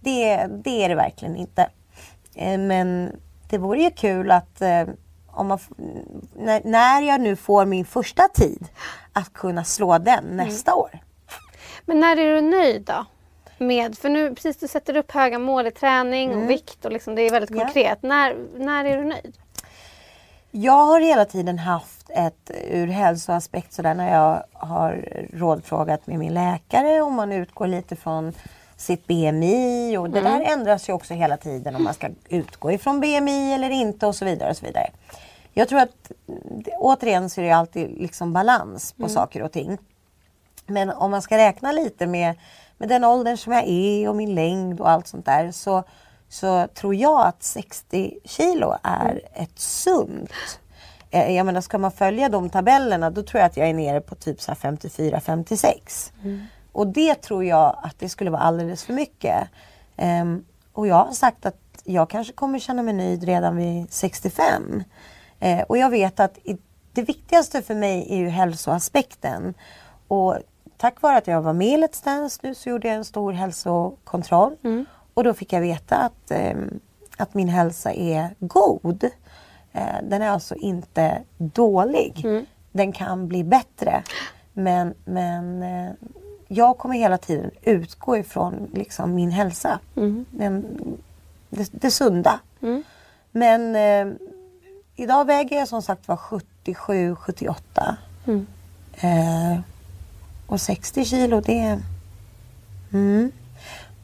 Det, det är det verkligen inte. Eh, Men det vore ju kul att eh, om man, när, när jag nu får min första tid att kunna slå den nästa år. Men när är du nöjd då? Med, för nu precis du sätter upp höga mål i träning och vikt och liksom, det är väldigt Mm. Ja. konkret. När, när är du nöjd? Jag har hela tiden haft ett ur hälsoaspekt sådär när jag har rådfrågat med min läkare om man utgår lite från sitt BMI och det där ändras ju också hela tiden om man ska utgå ifrån BMI eller inte och så vidare. och så vidare. Jag tror att återigen så är det alltid liksom balans på saker och ting. Men om man ska räkna lite med, med den åldern som jag är och min längd och allt sånt där så, så tror jag att 60 kilo är ett sunt. Eh, Jag menar ska man följa de tabellerna då tror jag att jag är nere på typ så här 54-56. Och det tror jag att det skulle vara alldeles för mycket. Ehm, och jag har sagt att jag kanske kommer känna mig nöjd redan vid 65. Eh, och jag vet att i, det viktigaste för mig är ju hälsoaspekten. Och tack vare att jag var med i Let's Dance nu så gjorde jag en stor hälsokontroll. Och då fick jag veta att, ehm, att min hälsa är god. Eh, den är alltså inte dålig. Den kan bli bättre. Men, men eh, jag kommer hela tiden utgå ifrån liksom, min hälsa. Den, det, det sunda. Men eh, idag väger jag som sagt var 77, 78. Eh, Och 60 kilo det... Mm.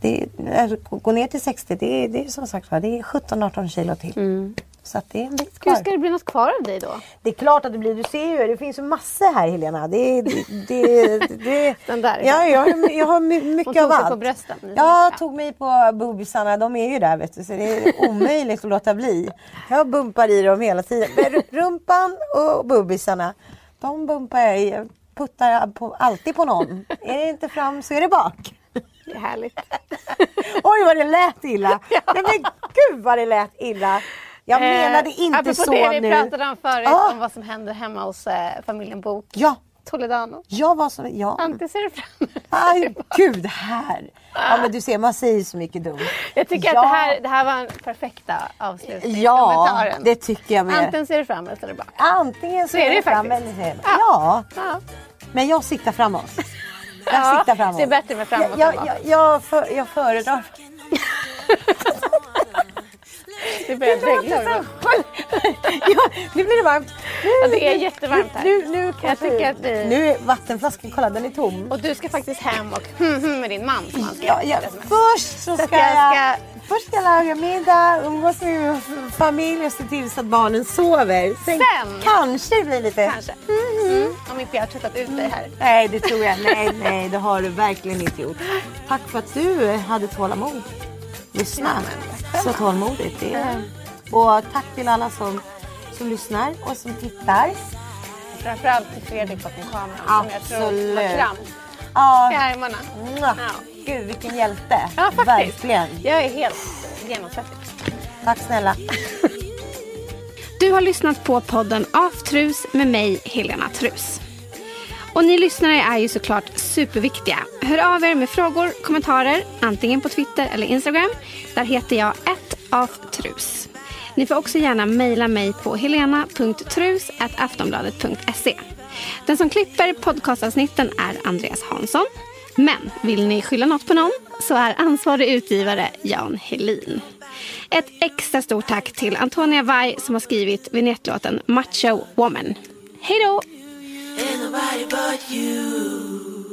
Det alltså, gå ner till 60 det är, det är som sagt det är 17-18 kilo till. Så att det är en bit kvar. Hur ska det bli något kvar av dig då? Det är klart att det blir. Du ser ju, det finns ju massor här Helena. Det, det, det, det, Den där. Ja, jag, har- jag har my- Hon mycket tog av sig allt. på brösten. Jag tog mig på boobisarna, de är ju där vet du. Så det är omöjligt att låta bli. Jag bumpar i dem hela tiden. Men rumpan och boobisarna, de bumpar jag i. Puttar på, alltid på någon. Är det inte fram så är det bak. Det är härligt. Oj vad det lät illa. Nej men gud vad det lät illa. Jag menade inte så det vi nu. pratade om förut, Ja. om vad som händer hemma hos eh, familjen Bok. Ja, Toledano. jag var så... Ja. Alltid ser du fram Aj, gud här. Ja men du ser, man säger så mycket dumt. Jag tycker Ja. att det här, det här var en perfekta avslutning. Ja, det tycker jag med. Antingen ser du fram eller ser du bak. Antingen så Så det ju fram eller så är det- Ja, Ja. men jag siktar framåt. Jag Ja, siktar framåt. det är bättre med framåt jag, jag, jag, för, jag föredrar... Det börjar dregla. ja, nu blir det varmt. Nu, Ja, det är jättevarmt här. Nu, nu, Jag kanske- tycker att vi- nu är vattenflaskan, kolla den är tom. Och du ska faktiskt hem och hmm, hmm med din man ska Ja, ja, först så Så ska jag jag, ska- först ska jag laga middag, umgås med min familj och se till så att barnen sover. Sen? kanske det blir lite... Kanske. Mm. Om inte jag har tröttat ut dig här. Nej, det tror jag. Nej, nej, det har du verkligen inte gjort. Tack för att du hade tålamod. Lyssna så tålmodigt. Det är... Och tack till alla som, som lyssnar och som tittar. Framförallt till Fredrik bakom kameran som jag tror Absolut. har kram Ja, i armarna. Ja. Gud vilken hjälte. Ja, faktiskt. Verkligen. Jag är helt genomsvettig. Tack snälla. Du har lyssnat på podden Aftrus med mig, Helena Trus. Och ni lyssnare är ju såklart superviktiga. Hör av er med frågor, kommentarer, antingen på Twitter eller Instagram. Där heter jag aftrus. Ni får också gärna mejla mig på helena.trus.aftonbladet.se. Den som klipper podcastavsnitten är Andreas Hansson. Men vill ni skylla något på någon så är ansvarig utgivare Jan Helin. Ett extra stort tack till Antonia Vai som har skrivit vignettlåten Macho Woman. Hej då! Ain't nobody but you.